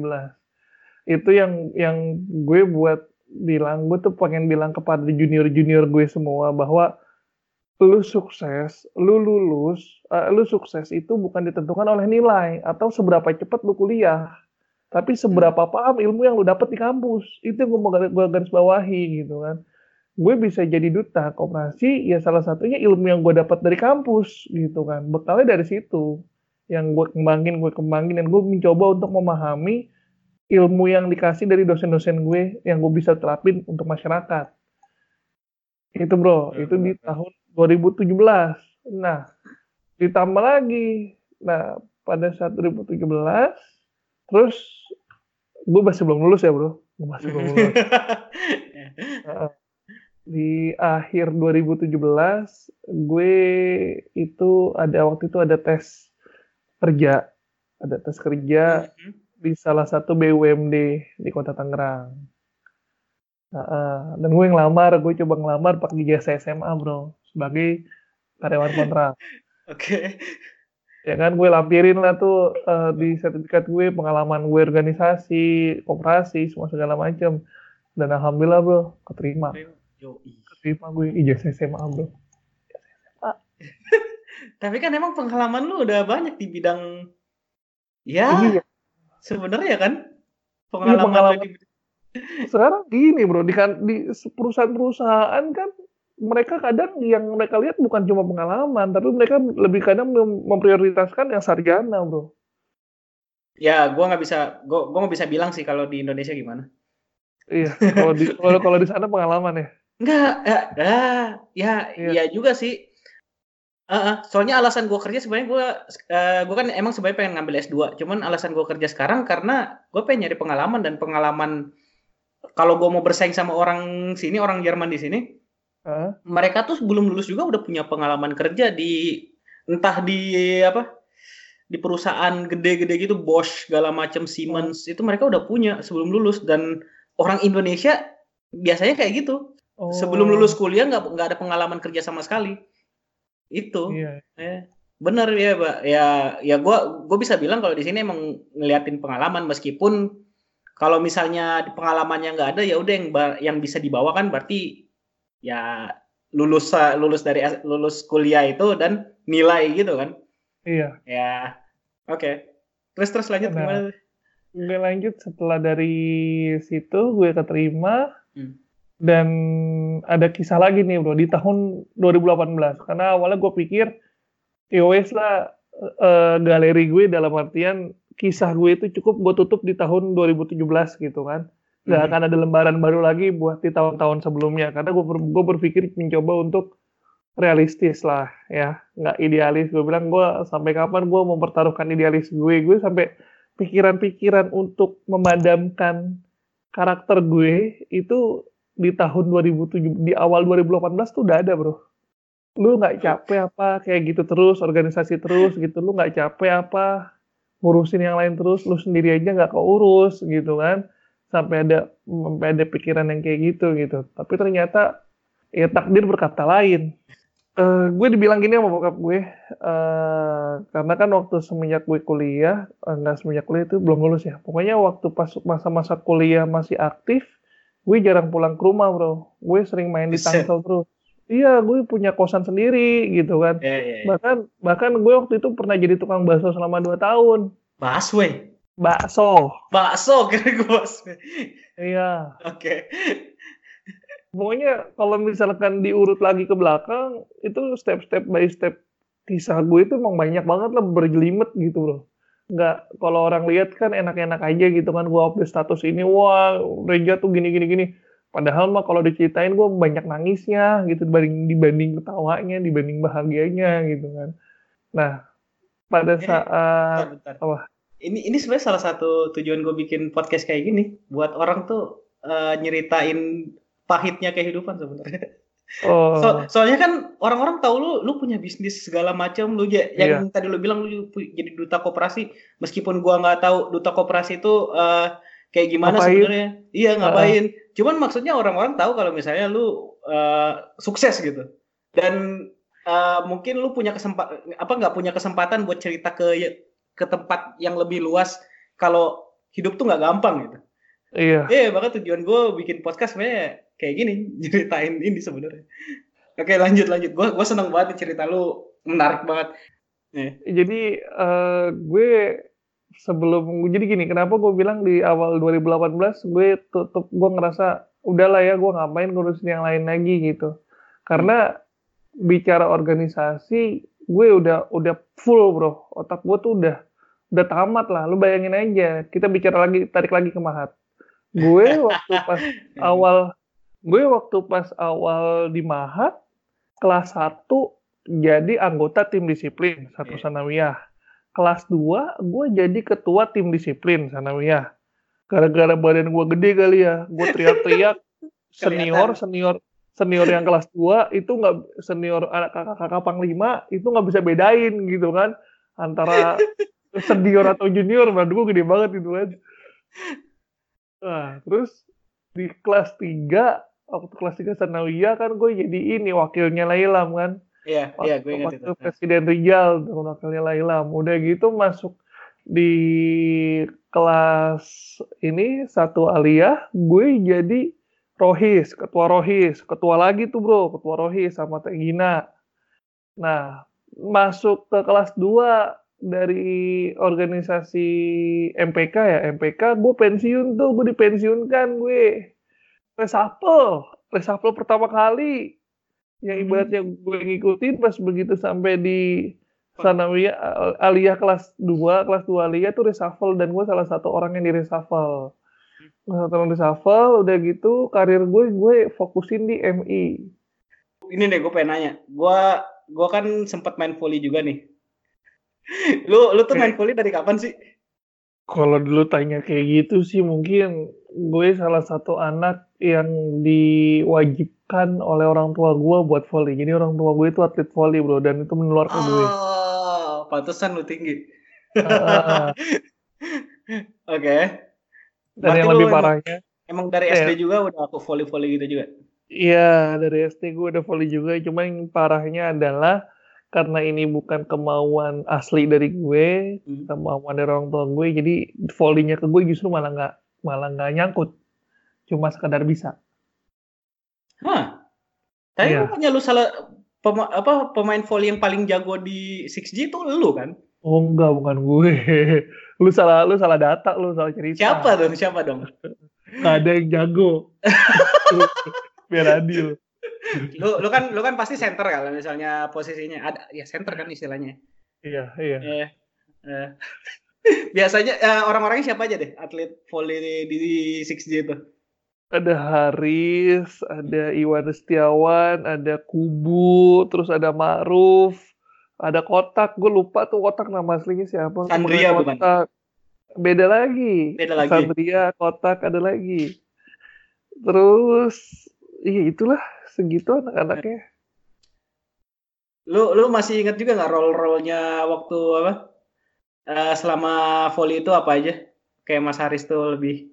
itu yang yang gue buat bilang gue tuh pengen bilang kepada junior junior gue semua bahwa lu sukses, lu lulus, uh, lu sukses itu bukan ditentukan oleh nilai atau seberapa cepat lu kuliah, tapi seberapa paham ilmu yang lu dapet di kampus. Itu yang gue garis bawahi gitu kan. Gue bisa jadi duta koperasi, ya salah satunya ilmu yang gue dapat dari kampus gitu kan. Bekalnya dari situ yang gue kembangin, gue kembangin dan gue mencoba untuk memahami ilmu yang dikasih dari dosen-dosen gue yang gue bisa terapin untuk masyarakat. Itu bro, ya, itu di tahun 2017. Nah, ditambah lagi. Nah, pada saat 2017, terus gue masih belum lulus ya bro. Gue masih belum lulus. nah, di akhir 2017, gue itu ada waktu itu ada tes kerja. Ada tes kerja. Mm -hmm di salah satu BUMD di kota Tangerang. Nah, uh, dan gue ngelamar, gue coba ngelamar pakai jasa SMA bro, sebagai karyawan kontrak. Oke. Okay. Ya kan gue lampirin lah tuh uh, di sertifikat gue pengalaman gue organisasi, koperasi, semua segala macam. Dan alhamdulillah bro, keterima. Keterima gue ijazah SMA bro. Tapi kan emang pengalaman lu udah banyak di bidang ya iya sebenarnya kan pengalaman, iya, pengalaman. Di... sekarang gini bro di, kan, di perusahaan-perusahaan kan mereka kadang yang mereka lihat bukan cuma pengalaman tapi mereka lebih kadang mem memprioritaskan yang sarjana bro ya gue nggak bisa gue gue nggak bisa bilang sih kalau di Indonesia gimana iya kalau di kalau di sana pengalaman ya Enggak, ya, ya, ya, iya. ya juga sih. Uh, soalnya alasan gue kerja sebenarnya gue uh, gue kan emang sebenarnya pengen ngambil S2 cuman alasan gue kerja sekarang karena gue pengen nyari pengalaman dan pengalaman kalau gue mau bersaing sama orang sini orang Jerman di sini uh. mereka tuh sebelum lulus juga udah punya pengalaman kerja di entah di apa di perusahaan gede-gede gitu Bosch segala macam Siemens uh. itu mereka udah punya sebelum lulus dan orang Indonesia biasanya kayak gitu oh. sebelum lulus kuliah nggak nggak ada pengalaman kerja sama sekali itu. Iya. eh, bener ya pak. Ya ya gue gue bisa bilang kalau di sini emang ngeliatin pengalaman. Meskipun kalau misalnya pengalamannya nggak ada ya udah yang yang bisa dibawa kan berarti ya lulus lulus dari lulus kuliah itu dan nilai gitu kan. Iya. Ya. Oke. Okay. terus terus lanjut nah, gimana? gue lanjut setelah dari situ gue keterima. Hmm. Dan ada kisah lagi nih bro di tahun 2018 karena awalnya gue pikir ya lah uh, galeri gue dalam artian kisah gue itu cukup gue tutup di tahun 2017 gitu kan. Nggak hmm. akan ada lembaran baru lagi buat di tahun-tahun sebelumnya. Karena gue ber, gue berpikir mencoba untuk realistis lah ya. Nggak idealis. Gue bilang gue sampai kapan gue mempertaruhkan idealis gue? Gue sampai pikiran-pikiran untuk memadamkan karakter gue itu di tahun 2007 di awal 2018 tuh udah ada bro. Lu nggak capek apa? Kayak gitu terus organisasi terus gitu. Lu nggak capek apa? Ngurusin yang lain terus lu sendiri aja nggak keurus gitu kan. Sampai ada sampai ada pikiran yang kayak gitu gitu. Tapi ternyata ya takdir berkata lain. Uh, gue dibilang gini sama bokap gue, uh, karena kan waktu semenjak gue kuliah, uh, nggak semenjak kuliah itu belum lulus ya. Pokoknya waktu pas masa-masa kuliah masih aktif, gue jarang pulang ke rumah bro. Gue sering main di Tangsel terus. Iya, gue punya kosan sendiri gitu kan. Yeah, yeah, yeah. Bahkan bahkan gue waktu itu pernah jadi tukang bakso selama 2 tahun. Bakso? Bakso. Bakso kira gue bakso. Iya. Oke. Okay pokoknya kalau misalkan diurut lagi ke belakang itu step-step by step kisah gue itu emang banyak banget lah berjelimet gitu bro nggak kalau orang lihat kan enak-enak aja gitu kan gue update status ini wah Reja tuh gini gini gini padahal mah kalau diceritain gue banyak nangisnya gitu dibanding dibanding ketawanya dibanding bahagianya gitu kan nah pada saat bentar, bentar. apa ini ini sebenarnya salah satu tujuan gue bikin podcast kayak gini buat orang tuh uh, nyeritain pahitnya kehidupan sebenarnya. Oh. So, soalnya kan orang-orang tahu lu lu punya bisnis segala macam lu ya yang yeah. tadi lu bilang lu jadi duta koperasi meskipun gua nggak tahu duta koperasi itu uh, kayak gimana sebenarnya. Iya ngapain. Uh. Cuman maksudnya orang-orang tahu kalau misalnya lu uh, sukses gitu. Dan uh, mungkin lu punya kesempatan apa nggak punya kesempatan buat cerita ke ke tempat yang lebih luas kalau hidup tuh nggak gampang gitu. Iya. Iya, bahkan tujuan gue bikin podcast sebenarnya kayak gini, ceritain ini sebenarnya. Oke, lanjut lanjut. Gue gue seneng banget cerita lu menarik banget. Yeah. Jadi uh, gue sebelum jadi gini, kenapa gue bilang di awal 2018 gue tutup gue ngerasa udahlah ya gue ngapain ngurusin yang lain lagi gitu. Karena bicara organisasi gue udah udah full bro otak gue tuh udah udah tamat lah lu bayangin aja kita bicara lagi tarik lagi ke Mahat gue waktu pas awal gue waktu pas awal di Mahat kelas 1 jadi anggota tim disiplin satu sanawiyah. Kelas 2 gue jadi ketua tim disiplin sanawiyah. Gara-gara badan gue gede kali ya, gue teriak-teriak senior senior senior yang kelas 2 itu nggak senior anak kakak-kakak panglima itu nggak bisa bedain gitu kan antara senior atau junior, badan gue gede banget itu kan. Nah, terus di kelas 3, waktu kelas 3 Sanawiyah kan gue jadi ini wakilnya Lailam kan. Iya, iya gue ingat itu. Presiden Rijal wakilnya Lailam. Udah gitu masuk di kelas ini satu aliyah, gue jadi Rohis, ketua Rohis, ketua lagi tuh bro, ketua Rohis sama Teh Gina. Nah, masuk ke kelas 2 dari organisasi MPK ya? MPK gue pensiun tuh gue dipensiunkan gue. Reshuffle reshuffle pertama kali. Yang hmm. ibaratnya gue ngikutin pas begitu sampai di Sanawiyah Aliyah kelas 2 kelas 2 Aliyah tuh reshuffle dan gue salah satu orang yang di reshuffle satu orang reshuffle udah gitu karir gue gue fokusin di MI ini deh gue pengen nanya. Gue gue kan sempat main volley juga nih lu lu tuh main volley dari kapan sih? Kalau dulu tanya kayak gitu sih mungkin gue salah satu anak yang diwajibkan oleh orang tua gue buat volley. Jadi orang tua gue itu atlet volley bro dan itu menular ke gue. Oh, pantesan lu tinggi. Uh, Oke. Okay. Dan yang lebih parahnya. Emang, emang dari SD juga udah aku volley-volley gitu juga? Iya, dari SD gue udah volley juga, cuma yang parahnya adalah karena ini bukan kemauan asli dari gue, Hmm. kemauan dari orang tua gue, jadi volleynya ke gue justru malah nggak malah nggak nyangkut, cuma sekadar bisa. Hah. Tapi Iya. bukannya lu salah pema- apa pemain volley yang paling jago di 6G itu lu kan? Oh enggak, bukan gue. Lu salah, lu salah data, lu salah cerita. Siapa dong? Siapa dong? Nggak ada yang jago. Biar adil. Lu lu kan lu kan pasti center kalau misalnya posisinya ada ya center kan istilahnya. Iya, iya. Eh, eh. Biasanya eh, orang-orangnya siapa aja deh atlet volley di, di 6G itu? Ada Haris, ada Iwan Setiawan, ada Kubu, terus ada Ma'ruf, ada Kotak. Gue lupa tuh Kotak nama aslinya siapa. Sandria bukan? Kotak. Beda lagi. Beda lagi. Sandria, Kotak ada lagi. Terus, iya itulah segitu anak-anaknya. Lu lu masih ingat juga nggak role-role-nya waktu apa? Eh, selama volley itu apa aja? Kayak Mas Haris tuh lebih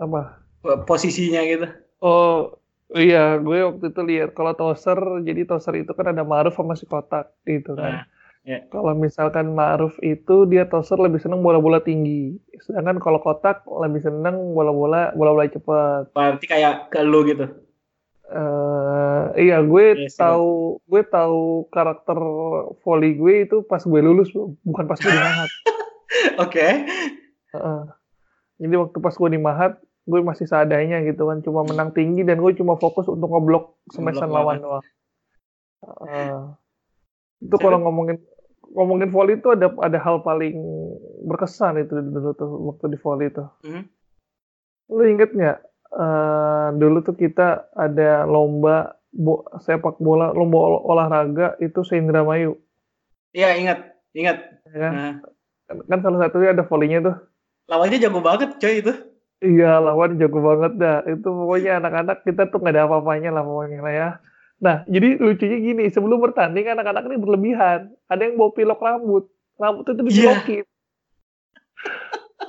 Apa? posisinya gitu. Oh, iya, gue waktu itu lihat kalau toser, jadi toser itu kan ada Ma'ruf sama si Kotak gitu kan. Nah, ya. Kalau misalkan Ma'ruf itu dia toser lebih seneng bola-bola tinggi. Sedangkan kalau Kotak lebih seneng bola-bola bola-bola cepat. Berarti kayak ke lu gitu. Eh iya, gue sih, tahu gue tahu karakter volley gue itu pas gue lulus, bukan pas gue di Mahat. Oke. Heeh. Jadi waktu pas gue di Mahat, gue masih seadanya gitu kan, cuma menang tinggi dan gue cuma fokus untuk ngeblok Ngeblok lawan doang. Heeh. itu kalau ngomongin ngomongin volley itu ada ada hal paling berkesan itu dulu tuh waktu di volley itu. Mhm. Lu inget nggak? Eh, dulu tuh kita ada lomba bo- sepak bola, lomba ol- olahraga itu se Indramayu, Iya, ingat, ingat. ya kan? Nah, Kan salah satunya ada volleynya tuh. lawannya jago banget coy itu. Iya, lawan jago banget dah. Itu pokoknya anak-anak kita tuh nggak ada apa-apanya lah pokoknya lah ya. Nah, jadi lucunya gini, sebelum bertanding anak-anak ini berlebihan. Ada yang bawa pilok rambut. Rambut itu dipilokin.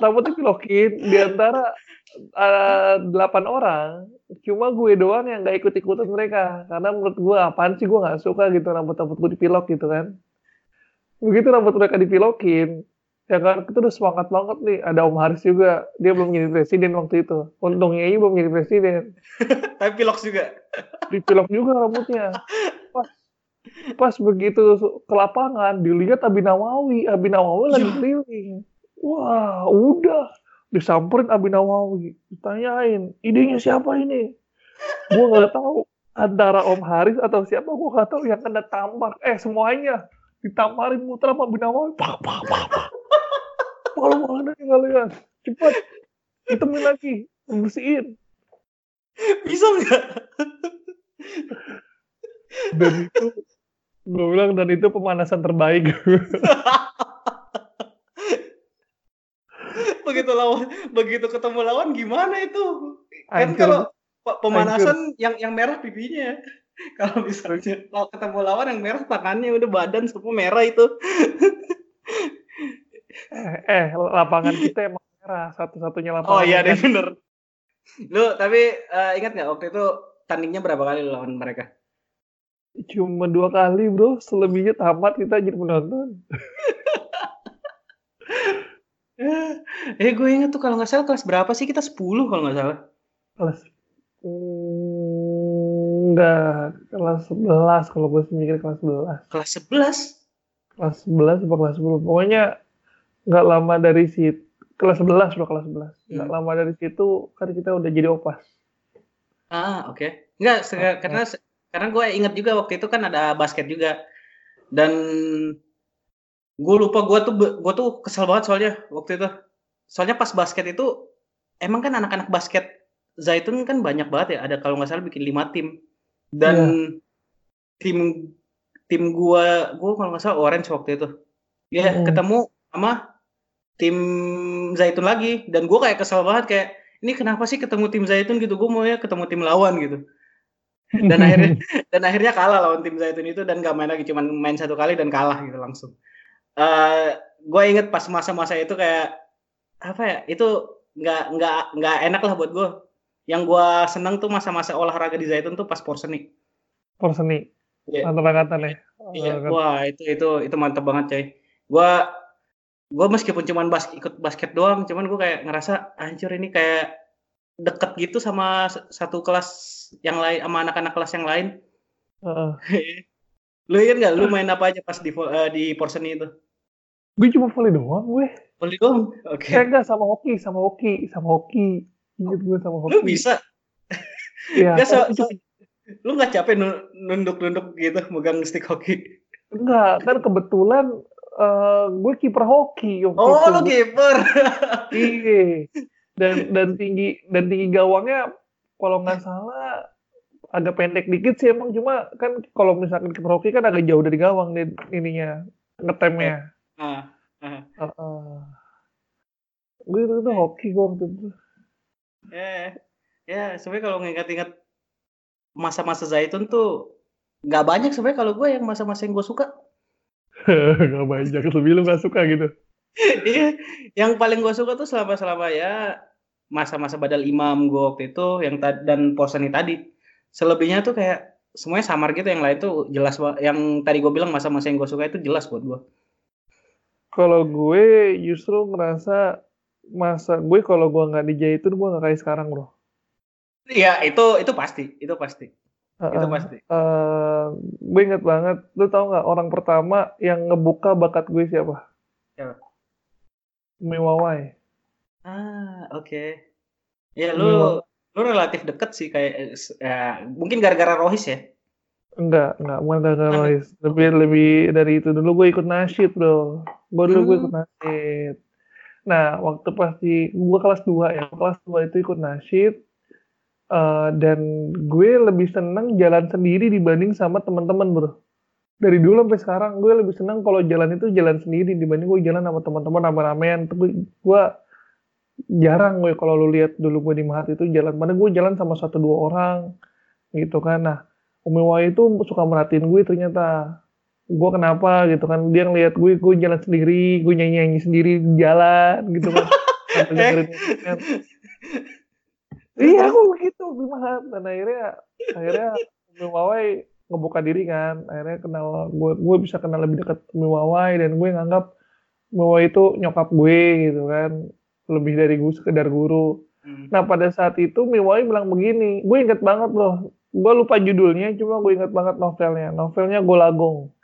Rambutnya pilokin di antara eh, delapan orang. Cuma gue doang yang nggak ikut-ikutan mereka. Karena menurut gue apaan sih gue nggak suka gitu rambut-rambut gue dipilok gitu kan. Begitu rambut mereka dipilokin, ya kan kita udah semangat banget nih ada Om Haris juga dia belum jadi presiden waktu itu untungnya aja belum jadi presiden Tapi pilok juga. dipilok juga rambutnya pas pas begitu ke lapangan dilihat Abi Nawawi Abi Nawawi lagi Ya. keliling wah udah disamperin Abi Nawawi ditanyain idenya siapa ini? Gua nggak tahu antara Om Haris atau siapa gua nggak tahu yang kena tampar. Eh semuanya ditamparin muter sama Abi Nawawi. Pak pak pak pak. Kalau mana nih kalian. Cepat hitemin lagi bersihin Bisa nggak? dan itu gue bilang dan itu pemanasan terbaik begitu lawan, begitu ketemu lawan gimana itu? Kan kalau pe- pemanasan yang yang merah pipinya. Kalau misalnya kalau ketemu lawan yang merah tangannya udah badan semua merah itu. eh, eh lapangan kita emang merah satu-satunya lapangan Oh iya deh bener. Lu tapi eh, ingat nggak waktu itu tandingnya berapa kali lawan mereka? cuma dua kali bro selebihnya tamat kita jadi penonton Eh gue inget tuh kalau nggak salah kelas berapa sih kita 10 kalau nggak salah. kelas Hmm, enggak kelas 11 kalau gue mikir kelas 11 Kelas 11. kelas 11 apa kelas 10 pokoknya nggak lama dari situ kelas 11 bro kelas 11 nggak Hmm. lama dari situ kan kita udah jadi opas Ah oke. Nggak se- Oke. karena karena gue inget juga waktu itu kan ada basket juga dan gue lupa gue tuh gue tuh kesel banget soalnya waktu itu. Soalnya pas basket itu emang kan anak-anak basket Zaitun kan banyak banget ya. Ada kalau nggak salah bikin lima tim. Dan tim tim gua gua kalau nggak salah orange waktu itu. Ya Mm. ketemu sama tim Zaitun lagi. Dan gua kayak kesel banget kayak ini kenapa sih ketemu tim Zaitun gitu? Gue maunya ketemu tim lawan gitu. Dan akhirnya dan akhirnya kalah lawan tim Zaitun itu dan gak main lagi cuman main satu kali dan kalah gitu langsung eh gue inget pas masa-masa itu kayak apa ya itu nggak nggak nggak enak lah buat gue yang gua seneng tuh masa-masa olahraga di Zaitun tuh pas porseni. Porseni. Iya. Angkatan-angkatan ya. Iya, Angkatan. wah itu itu itu mantep banget coy. Gua gua meskipun cuman bas ikut basket doang, cuman gua kayak ngerasa anjir ini kayak deket gitu sama satu kelas yang lain sama anak-anak kelas yang lain. Heeh. lu inget nggak lu main apa aja pas di eh, di porseni itu? Gue cuma volley doang gue. Volley doang. Oke. Eh enggak sama hoki, sama hoki, sama hoki. Ingat gue sama hoki. Lu bisa Iya. So- so- lu nggak capek nu- nunduk-nunduk gitu megang stick hoki? Enggak, kan kebetulan eh, gue kiper hoki waktu Oh, itu. lu kiper. Iya. Dan dan tinggi dan tinggi gawangnya kalau nggak salah agak pendek dikit sih emang cuma kan kalau misalkan kiper hoki kan agak jauh dari gawang nih ininya ngetemnya. Ah, ah. Heeh. Gue itu tuh hoki gue waktu itu. Ya, ya sebenarnya kalau nginget-inget masa-masa Zaitun tuh nggak banyak sebenarnya kalau gue yang masa-masa yang gue suka. gak banyak lebih lu gak suka gitu. Iya, yang paling gue suka tuh selama-selama ya masa-masa badal imam gue waktu itu yang dan Porseni tadi. Selebihnya tuh kayak semuanya samar gitu yang lain tuh jelas yang tadi gue bilang masa-masa yang gue suka itu jelas buat gue. Kalau gue justru ngerasa masa gue kalau gue nggak di Jaitun gue nggak kayak sekarang bro. Iya, itu itu pasti, itu pasti. Itu Heeh. pasti. Eh, gue inget banget, lu tau nggak orang pertama yang ngebuka bakat gue siapa? Siapa? Miwawai. Ah, oke. Ya Miwa- lu lu relatif deket sih kayak eh, ya, mungkin gara-gara Rohis ya. Enggak, enggak, bukan gara Kan- Rohis. Lebih lebih dari itu dulu gue ikut nasyid bro. Gue dulu gue Hmm. ikut nasyid. Nah, waktu pas di gue kelas 2 ya, kelas 2 itu ikut nasyid. Eh, dan gue lebih seneng jalan sendiri dibanding sama teman-teman bro. Dari dulu sampai sekarang gue lebih seneng kalau jalan itu jalan sendiri dibanding gue jalan sama teman-teman rame-ramean. Tapi gue jarang gue kalau lu lihat dulu gue di Mahat itu jalan mana gue jalan sama satu dua orang gitu kan. Nah, Umi Wai itu suka merhatiin gue ternyata. Gue kenapa gitu kan. Dia ngeliat gue, gue jalan sendiri, gue nyanyi-nyanyi sendiri di jalan gitu kan. Musik. Iya, aku begitu di Mahat. Dan akhirnya, akhirnya Umi Wawai ngebuka diri kan. Akhirnya kenal, gue, gue bisa kenal lebih dekat Umi Wawai. Dan gue nganggap Umi Wawai itu nyokap gue gitu kan. Lebih dari gue sekedar guru. Hmm. Nah pada saat itu Miwai bilang begini, gue inget banget loh, gue lupa judulnya, cuma gue inget banget novelnya. Novelnya Golagong.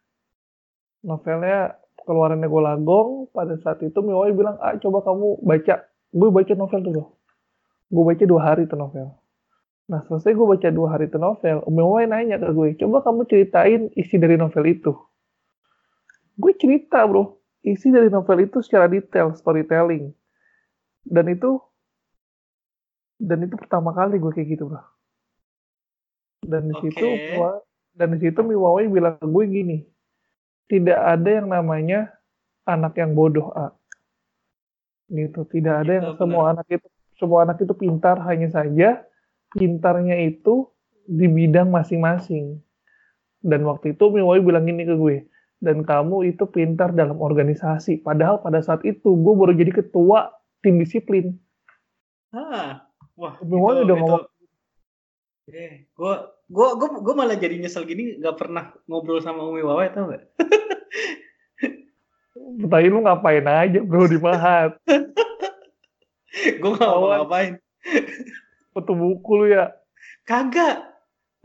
Novelnya keluarannya Golagong. Pada saat itu Miwai bilang, ah coba kamu baca. Gue baca novel tuh loh. Gue baca dua hari tuh novel. Nah selesai gue baca dua hari tuh novel, Miwai nanya ke gue, coba kamu ceritain isi dari novel itu. Gue cerita bro, isi dari novel itu secara detail, storytelling. Dan itu dan itu pertama kali gue kayak gitu bro. Dan di situ gua- dan di situ Miwawai bilang ke gue gini tidak ada yang namanya anak yang bodoh A. Gitu tidak ada yang Gitu, semua anak itu semua anak itu pintar hanya saja pintarnya itu di bidang masing-masing. Dan waktu itu Miwawai bilang gini ke gue dan kamu itu pintar dalam organisasi. Padahal pada saat itu gue baru jadi ketua tim disiplin Ah, wah. Miwawai udah ngomong Eh, gua gua gua gua malah jadi nyesel gini nggak pernah ngobrol sama Umi Wawai tau gak? Tadi lu ngapain aja bro di Mahat? gua nggak mau ngapain. Foto buku lu ya? Kagak.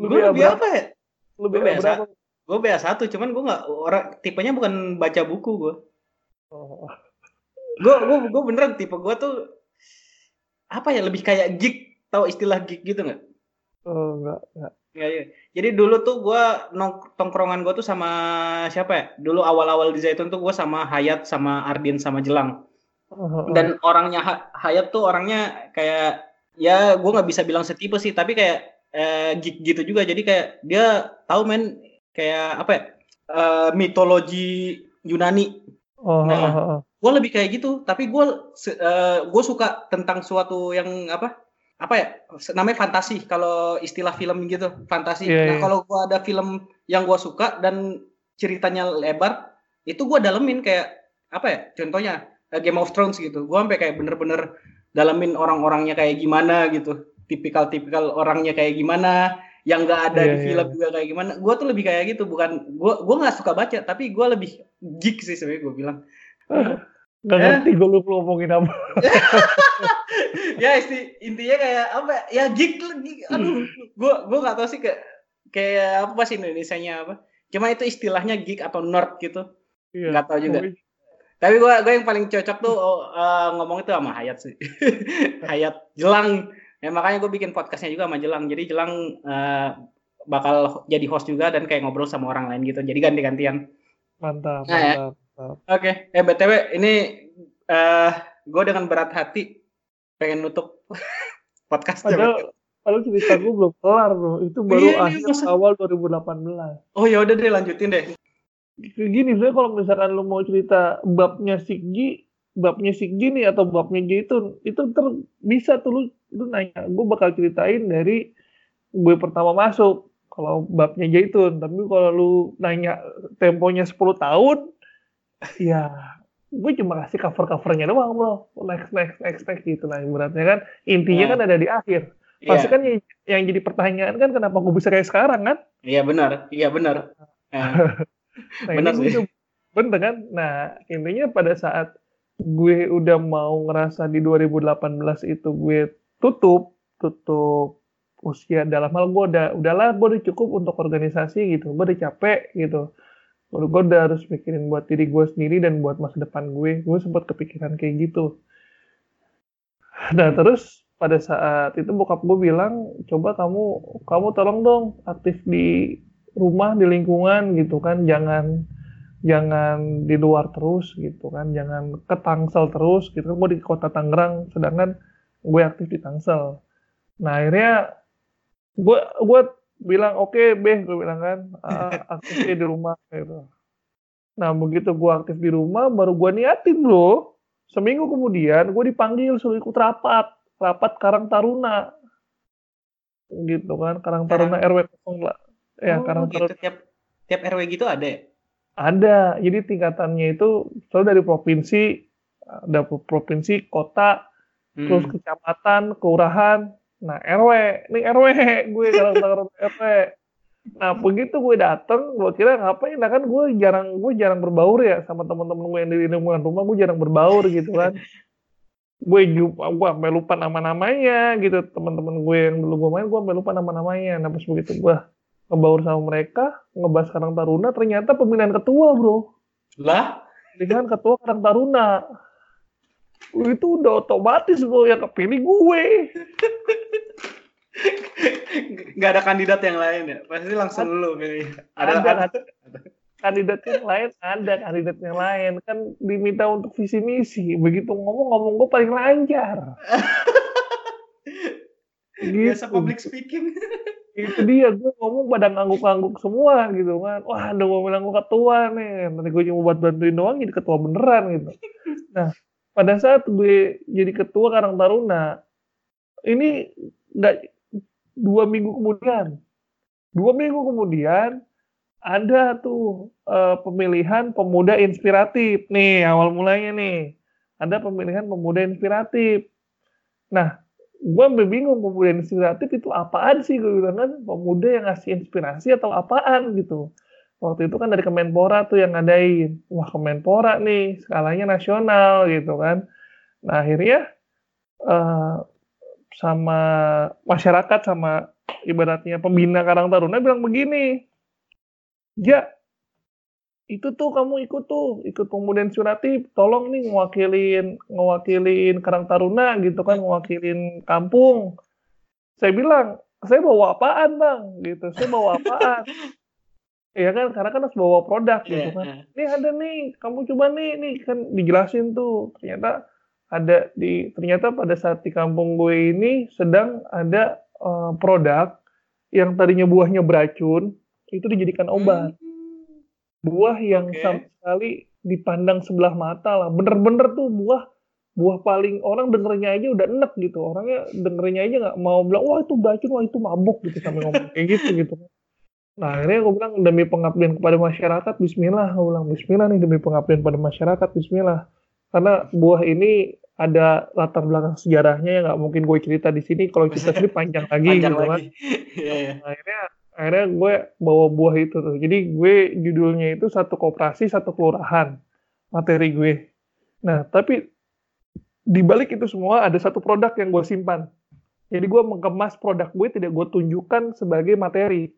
Lu Gua BA lebih berapa? apa ya? Lu BA biasa. berapa? Gua BA1 cuman gua nggak orang tipenya bukan baca buku gua. Oh, Gua gua gua beneran tipe gua tuh apa ya lebih kayak geek tahu istilah geek gitu nggak? oh, enggak, enggak. Iya, iya. Jadi dulu tuh gua nong tongkrongan gua tuh sama siapa ya? Dulu awal-awal di Zaitun tuh gua sama Hayat, sama Ardin, sama Jelang. Oh, oh. Dan orangnya Ha- Hayat tuh orangnya kayak ya gua nggak bisa bilang setipe sih, tapi kayak eh, geek gitu juga. Jadi kayak dia tahu men kayak apa ya? eh, mitologi Yunani. Oh, Nah. Gue lebih kayak gitu, tapi gue gue suka tentang suatu yang apa? Apa ya? Namanya fantasi. Kalau istilah film gitu, fantasi. Iya, nah iya. kalau gue ada film yang gue suka dan ceritanya lebar, itu gue dalemin kayak apa ya? Contohnya eh, Game of Thrones gitu. Gue sampai kayak bener-bener dalemin orang-orangnya kayak gimana gitu. tipikal-tipikal orangnya kayak gimana yang nggak ada Iya, di iya, film iya. juga kayak gimana gue tuh lebih kayak gitu bukan gue gue nggak suka baca tapi gue lebih geek sih sebenarnya gue bilang Gak Eh? ngerti gue lu ngomongin apa. ya isti, intinya kayak apa ya, ya geek lagi aduh gue gue nggak tahu sih kayak kayak apa sih Indonesia-nya apa cuma itu istilahnya geek atau nerd gitu Iya. Nggak tahu juga. tapi gue gue yang paling cocok tuh eh, ngomong itu sama Hayat sih Hayat Jelang ya makanya gue bikin podcastnya juga sama Jelang jadi Jelang eh, bakal jadi host juga dan kayak ngobrol sama orang lain gitu jadi ganti-gantian Mantap, Nah, ya. mantap. mantap. Oke, eh btw ini eh gue dengan berat hati pengen nutup podcastnya. Padahal, padahal cerita gue belum kelar bro. Itu baru Iya, ini akhir masa- awal 2018. Oh ya udah deh lanjutin deh. Gini sebenarnya kalau misalkan lu mau cerita babnya Sigji, babnya Sigji nih atau babnya Jaitun, itu ter bisa tuh lu, lu nanya. Gue bakal ceritain dari gue pertama masuk. Kalau babnya Jaitun, tapi kalau lu nanya temponya 10 tahun, ya gue cuma kasih cover-covernya doang bro. Next, next, next, next gitu lah ibaratnya kan. Intinya Nah. kan ada di akhir. Pasti Iya, kan yang, yang jadi pertanyaan kan kenapa gue bisa kayak sekarang kan? iya benar, iya benar. Eh, Nah, Bener ini sih. Bener kan? Nah, intinya pada saat gue udah mau ngerasa di 2018 itu gue tutup, tutup usia dalam hal gue udah, udahlah gue udah cukup untuk organisasi gitu, gue udah capek gitu. Gue gue udah harus mikirin buat diri gue sendiri dan buat masa depan gue, gue sempat kepikiran kayak gitu. Nah, terus pada saat itu bokap gue bilang, coba kamu, kamu tolong dong aktif di rumah di lingkungan gitu kan. Jangan jangan di luar terus gitu kan. Jangan ke Tangsel terus gitu kan. Gue di kota Tangerang sedangkan gue aktif di Tangsel. Nah akhirnya gue gue bilang oke beh gue bilang kan. "Ah, aktif di rumah gitu. Nah begitu gue aktif di rumah baru gue niatin bro. Seminggu kemudian gue dipanggil suruh ikut rapat. Rapat Karang Taruna. Gitu kan Karang Taruna RW 08 ya oh, Karang Taruna. Gitu. Tiap tiap RW gitu ada ya? ada, jadi tingkatannya itu selalu dari provinsi, ada provinsi, kota, Hmm. terus kecamatan, kelurahan, nah RW, nih RW, gue kalau taruh RW. Nah begitu gue dateng, gue kira ngapain, nah kan gue jarang, gue jarang berbaur ya sama teman-teman gue yang di lingkungan rumah, gue jarang berbaur gitu kan. gue jumpa, gue sampai lupa nama-namanya gitu, teman-teman gue yang dulu gue main, gue sampai lupa nama-namanya. Nah pas begitu gue ngebaur sama mereka, ngebahas Karang Taruna, ternyata pemilihan ketua bro Lah, pemilihan ketua Karang Taruna. Itu udah otomatis bro yang kepilih gue. Nggak ada kandidat yang lain ya? Pasti langsung lu pilih. Ada, Ada, ada. Kandidat yang lain ada kandidat yang lain kan diminta untuk visi misi. Begitu ngomong ngomong gue paling lancar. Biasa gitu. public speaking. Itu dia gue ngomong pada ngangguk-ngangguk semua gitu kan. Wah udah gue bilang gue ketua nih. Nanti gue cuma buat bantuin doang jadi ketua beneran gitu. Nah pada saat gue jadi ketua Karang Taruna ini nggak dua minggu kemudian. Dua minggu kemudian ada tuh eh, pemilihan pemuda inspiratif nih awal mulanya nih. Ada pemilihan pemuda inspiratif. Nah gue bingung pemuda inspiratif itu apaan sih? Gue bilang kan pemuda yang ngasih inspirasi atau apaan gitu. Waktu itu kan dari Kemenpora tuh yang ngadain. Wah Kemenpora nih skalanya nasional gitu kan. Nah akhirnya eh, sama masyarakat sama ibaratnya pembina Karang Taruna bilang begini ya itu tuh kamu ikut tuh ikut pemuda inspiratif tolong nih ngewakilin ngewakilin Karang Taruna gitu kan ngewakilin kampung. Saya bilang saya bawa apaan bang? Gitu saya bawa apaan? Iya kan karena kan harus bawa produk gitu Iya, kan. iya. ini ada nih kamu coba nih nih kan dijelasin tuh ternyata ada di ternyata pada saat di kampung gue ini sedang ada eh, produk yang tadinya buahnya beracun itu dijadikan obat. Buah yang Oke. sama sekali dipandang sebelah mata lah. Bener-bener tuh buah buah paling orang dengernya aja udah enek gitu. Orangnya dengernya aja nggak mau bilang wah itu beracun wah itu mabuk gitu sampai ngomong kayak gitu gitu. Nah akhirnya gue bilang demi pengabdian kepada masyarakat Bismillah gue bilang Bismillah nih demi pengabdian pada masyarakat Bismillah. Karena buah ini ada latar belakang sejarahnya yang nggak mungkin gue cerita di sini kalau cerita sini panjang lagi Panjang gitu kan lagi. Iya, iya. akhirnya akhirnya gue bawa buah itu tuh jadi gue judulnya itu satu koperasi satu kelurahan materi gue nah tapi di balik itu semua ada satu produk yang gue simpan jadi gue mengemas produk gue tidak gue tunjukkan sebagai materi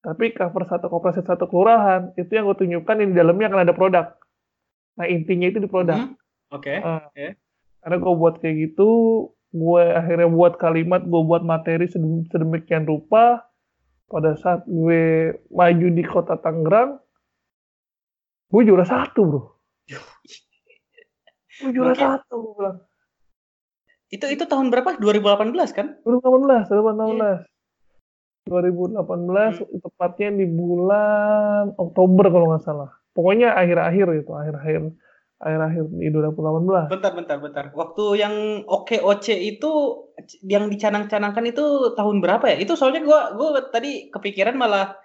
tapi cover satu koperasi satu kelurahan itu yang gue tunjukkan yang di dalamnya akan ada produk nah intinya itu di produk Hmm, Oke. Ah, Oke. Karena gue buat kayak gitu gue akhirnya buat kalimat gue buat materi sedem- sedemikian rupa pada saat gue maju di kota Tangerang gue juara satu bro gue juara Oke. satu gue bilang Itu itu tahun berapa? 2018 kan? 2018 2018 2018 Hmm. tepatnya di bulan Oktober kalau nggak salah pokoknya akhir-akhir itu akhir-akhir akhir-akhir di 2018 Bentar, bentar, bentar. Waktu yang Oke Oce itu yang dicanang-canangkan itu tahun berapa ya? Itu soalnya gua gua tadi kepikiran malah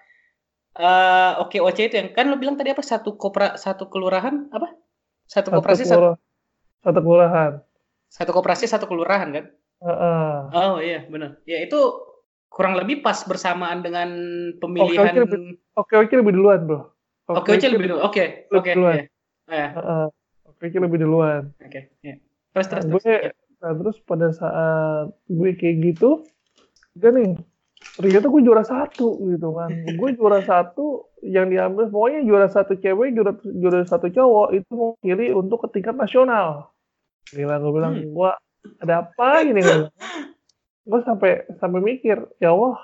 eh Oke Oce itu yang kan lo bilang tadi apa? Satu kopra satu kelurahan apa? Satu satu koperasi satu, satu kelurahan satu koperasi satu kelurahan kan? Heeh. Oh iya, benar. Ya itu kurang lebih pas bersamaan dengan pemilihan Oke, oke, Oke oke lebih duluan bro. Oke Oce lebih dulu. Oke, lebih oke. duluan. iya. Eh, Heeh. Oke lebih duluan. Oke, iya. Terus terus Nah, terus. gue- Nah terus pada saat gue kayak gitu, udah nih ternyata gue juara satu gitu kan. gue juara satu yang diambil pokoknya juara satu cewek, juara juara satu cowok itu mewakili untuk ke tingkat nasional. Gila gue bilang Hmm. gue ada apa gini gue. Gue sampai sampai mikir ya Allah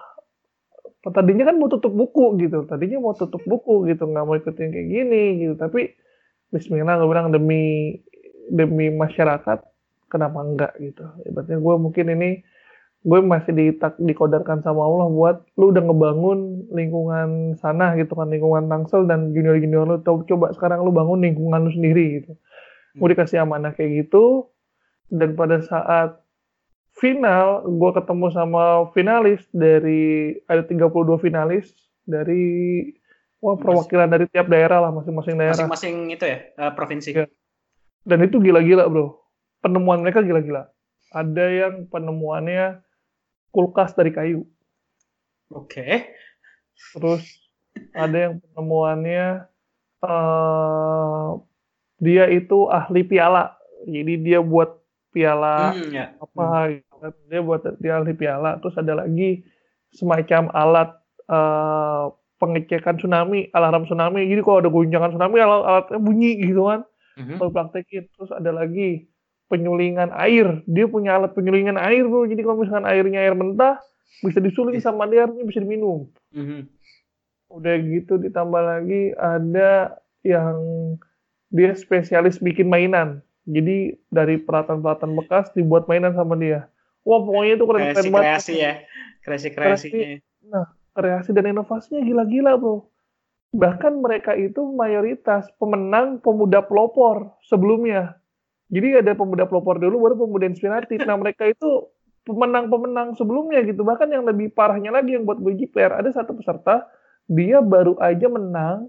tadinya kan mau tutup buku gitu tadinya mau tutup buku gitu nggak mau ikutin kayak gini gitu tapi Bismillah gue bilang demi demi masyarakat kenapa enggak gitu. Ibaratnya gue mungkin ini gue masih ditak dikodarkan sama Allah buat lu udah ngebangun lingkungan sana gitu kan lingkungan Tangsel dan junior junior lu. Coba- coba sekarang lu bangun lingkungan lu sendiri gitu. Gue dikasih amanah kayak gitu dan pada saat final gue ketemu sama finalis dari ada 32 finalis dari wah perwakilan dari tiap daerah lah masing-masing daerah Masing-masing itu ya, eh, provinsi. Iya. dan itu gila-gila bro penemuan mereka gila-gila ada yang penemuannya kulkas dari kayu Oke. terus ada yang penemuannya eh dia itu ahli piala jadi dia buat piala Hmm, ya. apa kan. dia buat dia ahli piala terus ada lagi semacam alat eh, pengecekan tsunami alarm tsunami jadi kalau ada goncangan tsunami alat alatnya bunyi gitu kan Mhm. kalau praktekin terus ada lagi penyulingan air dia punya alat penyulingan air bro jadi kalau misalkan airnya air mentah bisa disuling sama dia airnya bisa diminum Mhm. udah gitu ditambah lagi ada yang dia spesialis bikin mainan jadi dari peralatan-peralatan bekas dibuat mainan sama dia wah pokoknya itu keren keren banget Kreasi-kreasi ya. Kreasi-kreasinya. kreasi dan inovasinya gila-gila bro. Bahkan mereka itu mayoritas pemenang pemuda pelopor sebelumnya. Jadi ada pemuda pelopor dulu baru pemuda inspiratif. Nah mereka itu pemenang-pemenang sebelumnya gitu. Bahkan yang lebih parahnya lagi yang buat gue JPR ada satu peserta dia baru aja menang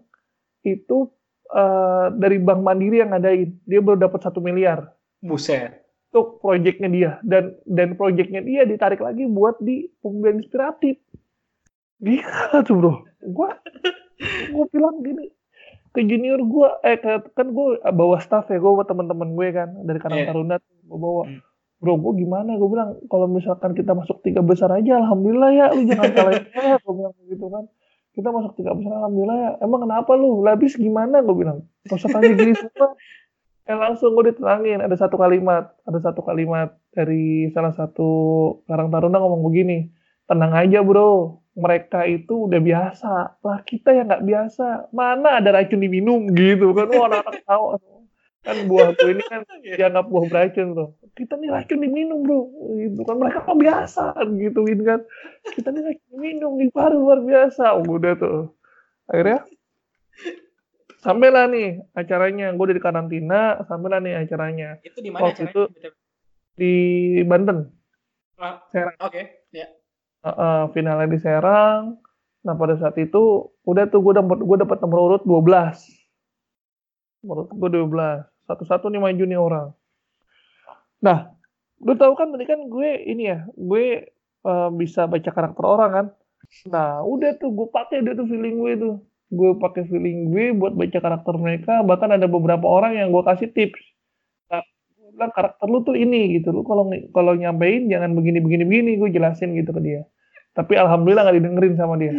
itu eh, dari Bank Mandiri yang ngadain. Dia baru dapat satu miliar. Buset. untuk proyeknya dia. Dan dan proyeknya dia ditarik lagi buat di pemuda inspiratif gila tuh bro. Gua gua bilang gini ke junior gua eh ke- kan gua bawa staff ya gua bawa teman-teman gue kan dari Karang Iya. Taruna gua bawa. Hmm. bro gua gimana? Gua bilang kalau misalkan kita masuk tiga besar aja alhamdulillah ya lu jangan salahin saya gua bilang begitu kan. Kita masuk tiga besar alhamdulillah ya. Emang kenapa lu? Labis gimana? Gua bilang. Gak usah tanya gini semua. Eh langsung gue ditenangin ada satu kalimat ada satu kalimat dari salah satu Karang Taruna ngomong begini tenang aja bro mereka itu udah biasa. Lah kita yang nggak biasa. Mana ada racun diminum gitu kan? Wah anak-anak tahu. Kan buahku ini kan dianggap buah beracun bro kita nih racun diminum bro. Gitu kan. Mereka kok biasa gituin kan. Kita nih racun diminum nih baru luar biasa. Oh, udah tuh. Akhirnya? Sampailah nih acaranya. Gue dari karantina sampailah nih acaranya. Itu di mana acaranya? itu- di Banten. Ah, Serang. Oke, ya. Uh, finalnya di Serang. Nah pada saat itu udah tuh gue dapat gue dapat nomor urut 12. Nomor urut gue 12. Satu-satu nih maju nih orang. Nah, lu tahu kan tadi kan gue ini ya, gue uh, bisa baca karakter orang kan. Nah, udah tuh gue pakai deh tuh feeling gue tuh. Gue pakai feeling gue buat baca karakter mereka. Bahkan ada beberapa orang yang gue kasih tips. Nah, gue bilang karakter lu tuh ini gitu. Lu kalau kalau nyampein jangan begini begini begini. Gue jelasin gitu ke dia. Tapi alhamdulillah gak didengerin sama dia.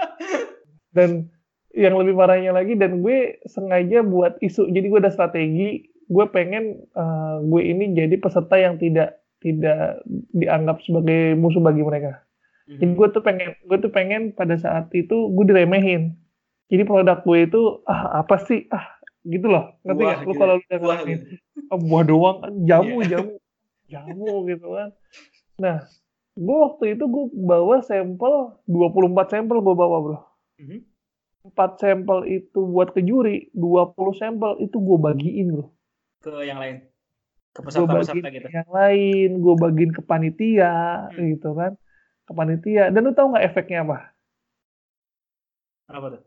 Dan yang lebih parahnya lagi dan gue sengaja buat isu. Jadi gue ada strategi. Gue pengen uh, gue ini jadi peserta yang tidak tidak dianggap sebagai musuh bagi mereka. Mm-hmm. Jadi gue tuh pengen gue tuh pengen pada saat itu gue diremehin. Jadi produk gue itu ah apa sih ah gitu loh ngerti nggak lu kalau udah ngalamin oh, buah doang jamu yeah. jamu jamu gitu kan nah gue waktu itu gue bawa sampel 24 sampel gue bawa bro mm-hmm. 4 sampel itu buat ke juri 20 sampel itu gue bagiin bro ke yang lain ke peserta-peserta gitu. Yang lain, gue bagiin ke panitia hmm. gitu kan. Ke panitia. Dan lu tau nggak efeknya apa? Apa tuh?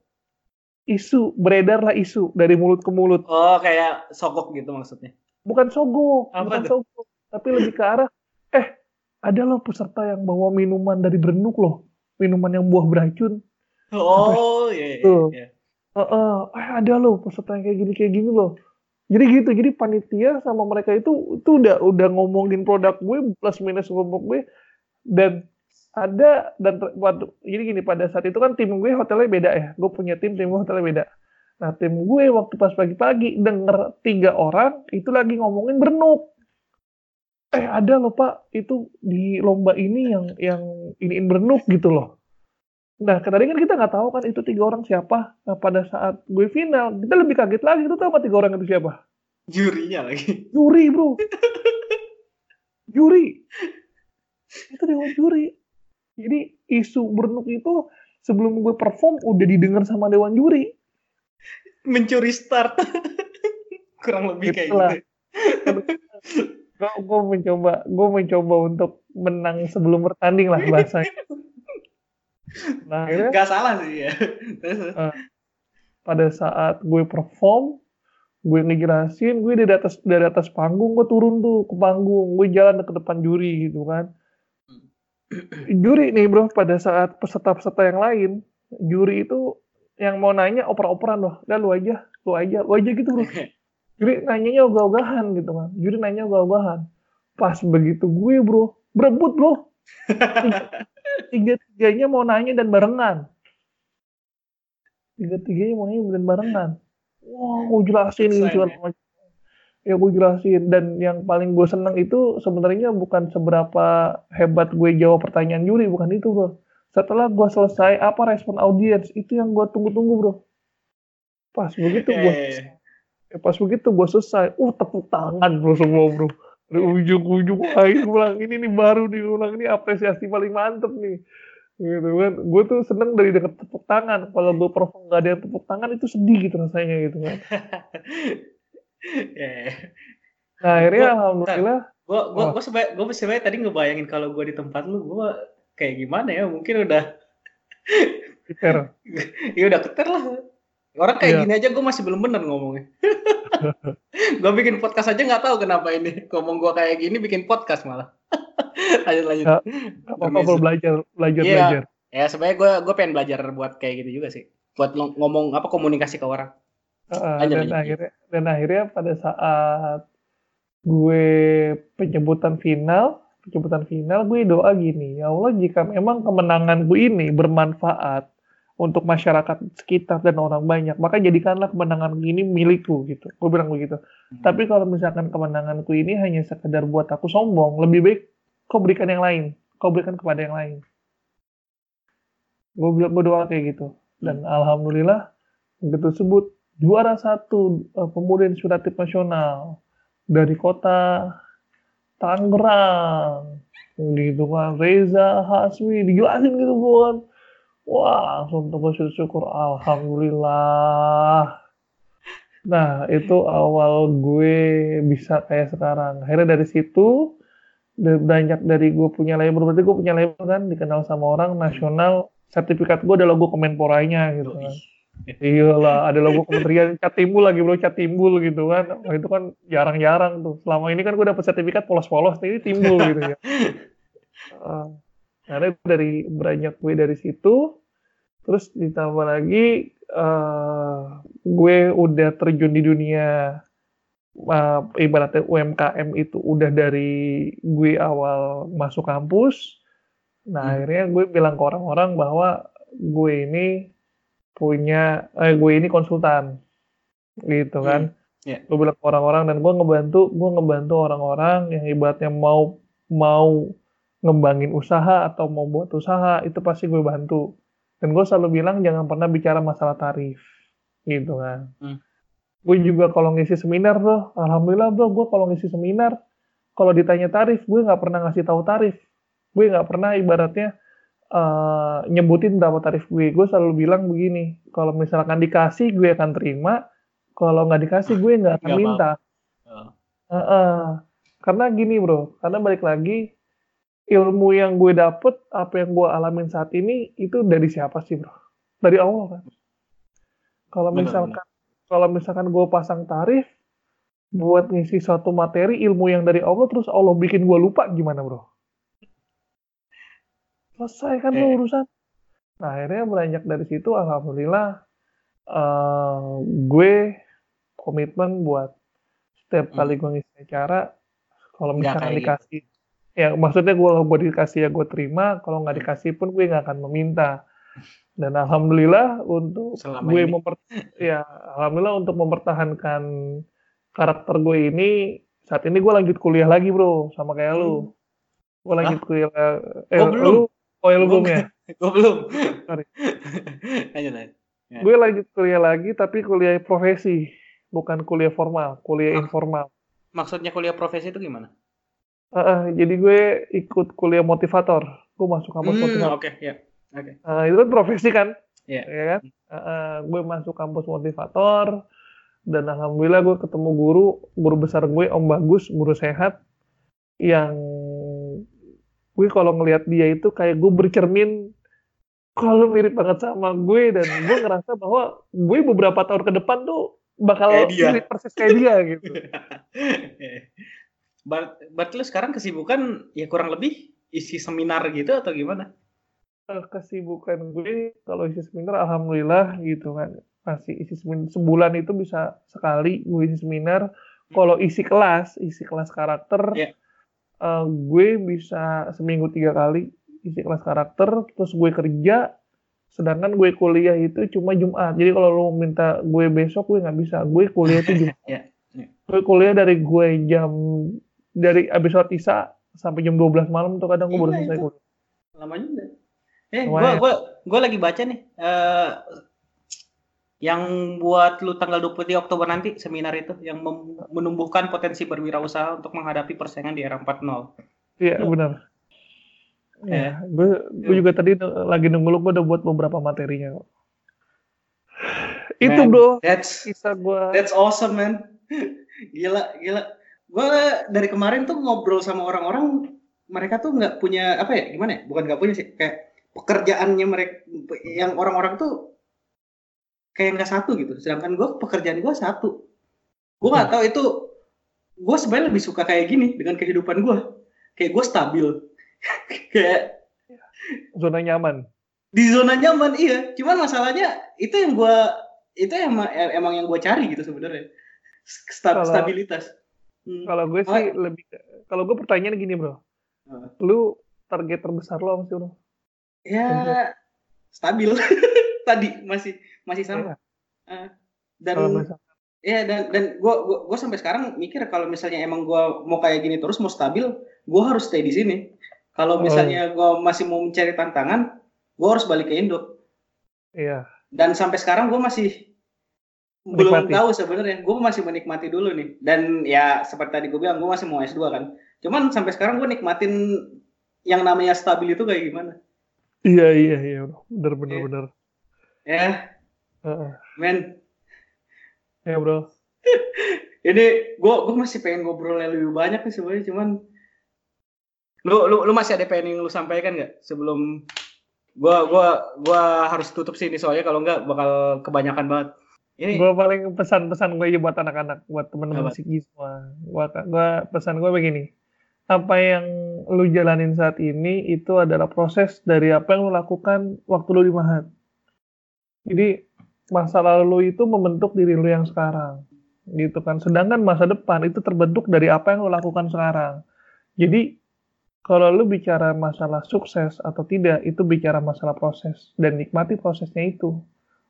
Isu, beredar lah isu dari mulut ke mulut. Oh, kayak sogok gitu maksudnya. Bukan sogok, apa bukan sogok, tapi lebih ke arah eh ada loh peserta yang bawa minuman dari Berenuk loh. Minuman yang buah beracun. Oh, iya, iya, iya. Uh, uh, eh, ada loh peserta yang kayak gini kayak gini loh jadi gitu jadi panitia sama mereka itu itu udah udah ngomongin produk gue plus minus kelompok gue dan ada dan waktu jadi gini pada saat itu kan tim gue hotelnya beda ya gue punya tim tim gue hotelnya beda nah tim gue waktu pas pagi-pagi denger tiga orang itu lagi ngomongin bernuk eh ada loh pak itu di lomba ini yang yang iniin bernuk gitu loh Nah, tadi kan kita nggak tahu kan itu tiga orang siapa. Nah, pada saat gue final, kita lebih kaget lagi. Itu tahu nggak tiga orang itu siapa? Jurinya lagi. Juri, bro. juri. Itu dewan juri. Jadi isu bernuk itu sebelum gue perform udah didengar sama dewan juri. Mencuri start. Kurang lebih kayak gitu. Gue mencoba, gue mencoba untuk menang sebelum bertanding lah bahasanya. Nah, akhirnya, Gak salah sih ya. uh, pada saat gue perform, gue ngejelasin, gue dari atas dari atas panggung, gue turun tuh ke panggung, gue jalan ke depan juri gitu kan. juri nih bro, pada saat peserta-peserta yang lain, juri itu yang mau nanya oper-operan loh, dan lu aja, lu aja, lu aja gitu bro. Juri nanyanya ogah-ogahan gitu kan, juri nanya ogah-ogahan. Pas begitu gue bro, berebut bro. tiga-tiganya mau nanya dan barengan. Tiga-tiganya mau nanya dan barengan. Wah, gue jelasin gitu kan. Ya gue jelasin dan yang paling gue seneng itu sebenarnya bukan seberapa hebat gue jawab pertanyaan juri, bukan itu bro. Setelah gue selesai, apa respon audiens itu yang gue tunggu-tunggu bro. Pas begitu gue, eh. Ya, pas begitu gue selesai, uh tepuk tangan bro semua bro. Dari ujung-ujung lain ulang ini nih baru nih ulang ini apresiasi paling mantep nih. Gitu kan. Gue tuh seneng dari deket tepuk tangan. Kalau gue perform gak ada yang tepuk tangan itu sedih gitu rasanya gitu kan. Yeah. nah akhirnya gua, alhamdulillah gue gue gue sebaik gue sebaik tadi ngebayangin kalau gue di tempat lu gue kayak gimana ya? Mungkin udah keter. Ya udah keter lah Orang kayak yeah. gini aja gue masih belum bener ngomongnya. gue bikin podcast aja nggak tahu kenapa ini. Ngomong gue kayak gini bikin podcast malah. lanjut lanjut. Gak, apa-apa belajar belajar yeah. belajar. Ya sebenarnya gue gue pengen belajar buat kayak gitu juga sih. Buat ngomong apa komunikasi ke orang. Uh, lanjut, dan lanjut. akhirnya dan akhirnya pada saat gue penyebutan final penyebutan final gue doa gini ya Allah jika memang kemenangan gue ini bermanfaat untuk masyarakat sekitar dan orang banyak. Maka jadikanlah kemenangan ini milikku gitu. Gue bilang begitu. Hmm. tapi kalau misalkan kemenanganku ini hanya sekedar buat aku sombong lebih baik kau berikan yang lain. Kau berikan kepada yang lain. Gue bilang berdoa kayak gitu. Dan hmm. alhamdulillah begitu sebut juara satu uh, pemuda inspiratif nasional dari kota Tangerang. Gitu kan Reza Hasmi dijelasin gitu kan Wah, langsung tuh syukur alhamdulillah. Nah, itu awal gue bisa kayak sekarang. Akhirnya dari situ banyak dari gue punya label berarti gue punya label kan dikenal sama orang nasional sertifikat gue ada logo kemenporanya gitu kan Iyalah, ada logo kementerian cat timbul lagi bro, cat timbul gitu kan. Wah, itu kan jarang-jarang tuh. Selama ini kan gue dapet sertifikat polos-polos, ini timbul gitu ya. Uh, karena dari beranjak gue dari situ, terus ditambah lagi uh, gue udah terjun di dunia uh, ibaratnya UMKM itu udah dari gue awal masuk kampus. Nah hmm. akhirnya gue bilang ke orang-orang bahwa gue ini punya eh, gue ini konsultan gitu kan hmm. yeah. gue bilang ke orang-orang dan gue ngebantu gue ngebantu orang-orang yang ibaratnya mau mau ngembangin usaha atau mau buat usaha itu pasti gue bantu dan gue selalu bilang jangan pernah bicara masalah tarif gitu kan hmm. gue juga kalau ngisi seminar bro alhamdulillah bro gue kalau ngisi seminar kalau ditanya tarif gue nggak pernah ngasih tahu tarif gue nggak pernah ibaratnya uh, nyebutin berapa tarif gue. Gue selalu bilang begini, kalau misalkan dikasih gue akan terima, kalau nggak dikasih gue nggak akan gak minta. Uh. Uh, uh. Karena gini bro, karena balik lagi ilmu yang gue dapet, apa yang gue alamin saat ini itu dari siapa sih bro? Dari Allah kan. Kalau misalkan kalau misalkan gue pasang tarif buat ngisi suatu materi ilmu yang dari Allah terus Allah bikin gue lupa gimana bro? selesai kan eh. urusan nah akhirnya beranjak dari situ alhamdulillah uh, gue komitmen buat setiap hmm. kali gue ngisi acara kalau misalkan gitu. dikasih. Ya maksudnya gue gue dikasih ya gue terima kalau nggak hmm. dikasih pun gue nggak akan meminta dan alhamdulillah untuk Selama gue memper ya alhamdulillah untuk mempertahankan karakter gue ini saat ini gue lanjut kuliah lagi bro sama kayak hmm. lu gue lanjut kuliah eh, oh, belum. lu Oh, ya lu belum ya? Gue belum. Sorry. Lanjut, lanjut. Ya. Gue lanjut kuliah lagi, tapi kuliah profesi, bukan kuliah formal, kuliah informal. Maksudnya kuliah profesi itu gimana? Uh, uh, jadi gue ikut kuliah motivator. Gue masuk kampus hmm, motivator. Oke, okay, ya. Oke. Okay. Uh, itu kan profesi kan? Iya. Yeah. Ya kan? Uh, uh, gue masuk kampus motivator dan alhamdulillah gue ketemu guru, guru besar gue Om Bagus, guru sehat yang gue kalau ngelihat dia itu kayak gue bercermin kalau mirip banget sama gue dan gue ngerasa bahwa gue beberapa tahun ke depan tuh bakal mirip persis kayak dia gitu. Berarti lu sekarang kesibukan ya kurang lebih isi seminar gitu atau gimana? Eh, kesibukan gue kalau isi seminar alhamdulillah gitu kan masih isi seminar sebulan itu bisa sekali gue isi seminar. Kalau isi kelas, isi kelas karakter, yeah uh, gue bisa seminggu tiga kali isi kelas karakter terus gue kerja sedangkan gue kuliah itu cuma Jumat jadi kalau lo minta gue besok gue nggak bisa gue kuliah itu Jumat yeah, yeah. gue kuliah dari gue jam dari abis sholat isya sampai jam 12 malam tuh kadang gue baru iya, selesai kuliah lama juga eh gue gue gue lagi baca nih uh, yang buat lu tanggal 23 Oktober nanti seminar itu yang menumbuhkan potensi berwirausaha untuk menghadapi persaingan di era 4.0. Iya, benar. Ya, gue gue juga tadi lagi nunggu lu gue udah buat beberapa materinya kok. Itu bro, that's gue. That's awesome man. gila, gila. Gue dari kemarin tuh ngobrol sama orang-orang, mereka tuh nggak punya apa ya? Gimana ya? Bukan nggak punya sih, kayak pekerjaannya mereka yang orang-orang tuh kayak nggak satu gitu sedangkan gue pekerjaan gue satu gue nggak hmm. tahu itu gue sebenarnya lebih suka kayak gini dengan kehidupan gue kayak gue stabil kayak zona nyaman di zona nyaman iya cuman masalahnya itu yang gue itu emang emang yang gue cari gitu sebenarnya stabilitas hmm. kalau gue sih oh. lebih kalau gue pertanyaan gini bro uh. lu target terbesar lo apa sih bro ya stabil tadi masih masih sama. Uh, dan ya dan dan gue gue sampai sekarang mikir kalau misalnya emang gue mau kayak gini terus mau stabil, gue harus stay di sini. Kalau oh. misalnya gue masih mau mencari tantangan, gue harus balik ke Indo. Iya. Dan sampai sekarang gue masih menikmati. belum tahu sebenarnya. Gue masih menikmati dulu nih. Dan ya seperti tadi gue bilang, gue masih mau S2 kan. Cuman sampai sekarang gue nikmatin yang namanya stabil itu kayak gimana. Iya iya iya, benar benar ya. benar. Ya, Uh, Men. Ya bro. Ini gue gue masih pengen ngobrol lebih banyak nih sebenarnya cuman lu lu lu masih ada pengen yang lu sampaikan nggak sebelum gua gua gua harus tutup sih ini soalnya kalau enggak bakal kebanyakan banget. Ini gua paling pesan-pesan gue aja buat anak-anak, buat teman-teman Sigi semua. Gua gua pesan gue begini. Apa yang lu jalanin saat ini itu adalah proses dari apa yang lu lakukan waktu lu di Mahat. Jadi masa lalu itu membentuk diri lu yang sekarang. Gitu kan. Sedangkan masa depan itu terbentuk dari apa yang lu lakukan sekarang. Jadi kalau lu bicara masalah sukses atau tidak, itu bicara masalah proses. Dan nikmati prosesnya itu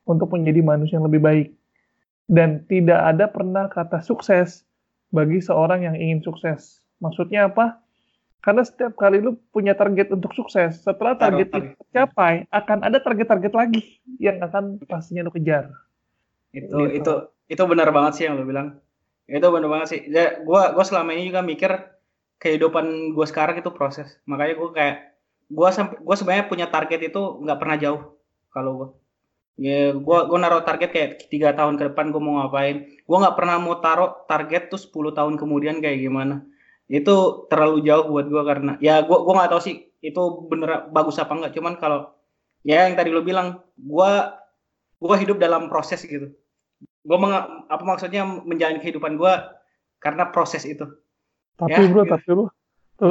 untuk menjadi manusia yang lebih baik. Dan tidak ada pernah kata sukses bagi seorang yang ingin sukses. Maksudnya apa? Karena setiap kali lu punya target untuk sukses, setelah target itu tercapai, akan ada target-target lagi yang akan pastinya lu kejar. Itu gitu. itu itu benar banget sih yang lu bilang. Itu benar banget sih. Ya, gua gua selama ini juga mikir kehidupan gue sekarang itu proses makanya gue kayak gue sampai gue sebenarnya punya target itu nggak pernah jauh kalau gue ya gue gue naruh target kayak tiga tahun ke depan gue mau ngapain. Gue nggak pernah mau taruh target tuh 10 tahun kemudian kayak gimana. Itu terlalu jauh buat gue karena ya gue gue nggak tahu sih itu bener bagus apa enggak cuman kalau ya yang tadi lo bilang gue gue hidup dalam proses gitu. Gue apa maksudnya menjalani kehidupan gue karena proses itu. Tapi ya, bro, gitu. tapi bro,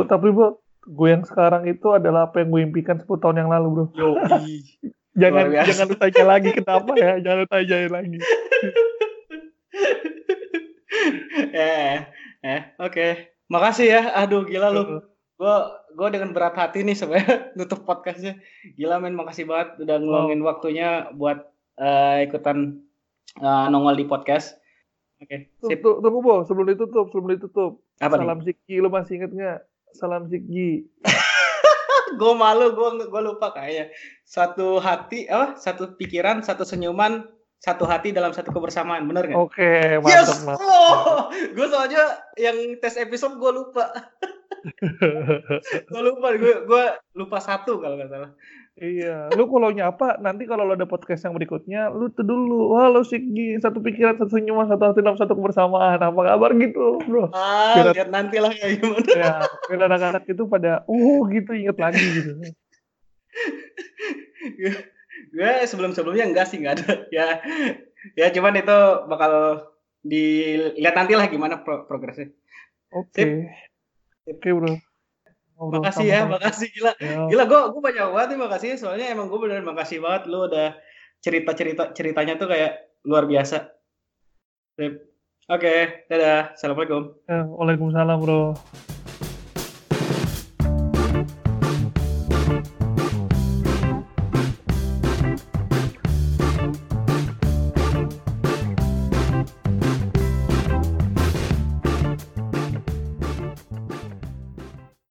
tapi bro, gue yang sekarang itu adalah apa yang gue impikan 10 tahun yang lalu bro. Jangan jangan lu tanya lagi kenapa ya, jangan lu tanya lagi. eh, eh, oke. Okay. Makasih ya. Aduh, gila lu. Gue gue dengan berat hati nih sebenarnya nutup podcastnya. Gila men, makasih banget udah ngeluangin oh. waktunya buat uh, ikutan uh, nongol di podcast. Oke. Okay. Tunggu, Bo, sebelum ditutup, sebelum ditutup. Apa Salam nih? Ziki, lu masih inget nggak? Salam Ziki. gue malu, gue gue lupa kayaknya. Satu hati, oh, satu pikiran, satu senyuman, satu hati dalam satu kebersamaan, bener nggak? Oke, okay, mantap. Yes! Oh, gue soalnya yang tes episode gue lupa. gue lupa, gue gue lupa satu kalau nggak salah. Iya, lu kalau nyapa nanti kalau lo ada podcast yang berikutnya, lu tuh dulu, halo Sigi, satu pikiran, satu senyuman, satu hati dalam satu kebersamaan, apa kabar gitu, bro? Ah, biar, lihat nanti lah kayak gimana. Ya, biar anak-anak itu pada, oh gitu, inget lagi gitu. Gue sebelum-sebelumnya enggak sih, enggak ada. Ya, ya cuman itu bakal dilihat nanti lah gimana pro progresnya. Oke. Okay. Oke, okay, bro. Ngobrol makasih ya, makasih gila. Ya. Gila gue gue banyak banget nih makasih soalnya emang gue bener makasih banget lu udah cerita-cerita ceritanya tuh kayak luar biasa. Oke, okay, dadah. Assalamualaikum. Ya, Waalaikumsalam, Bro.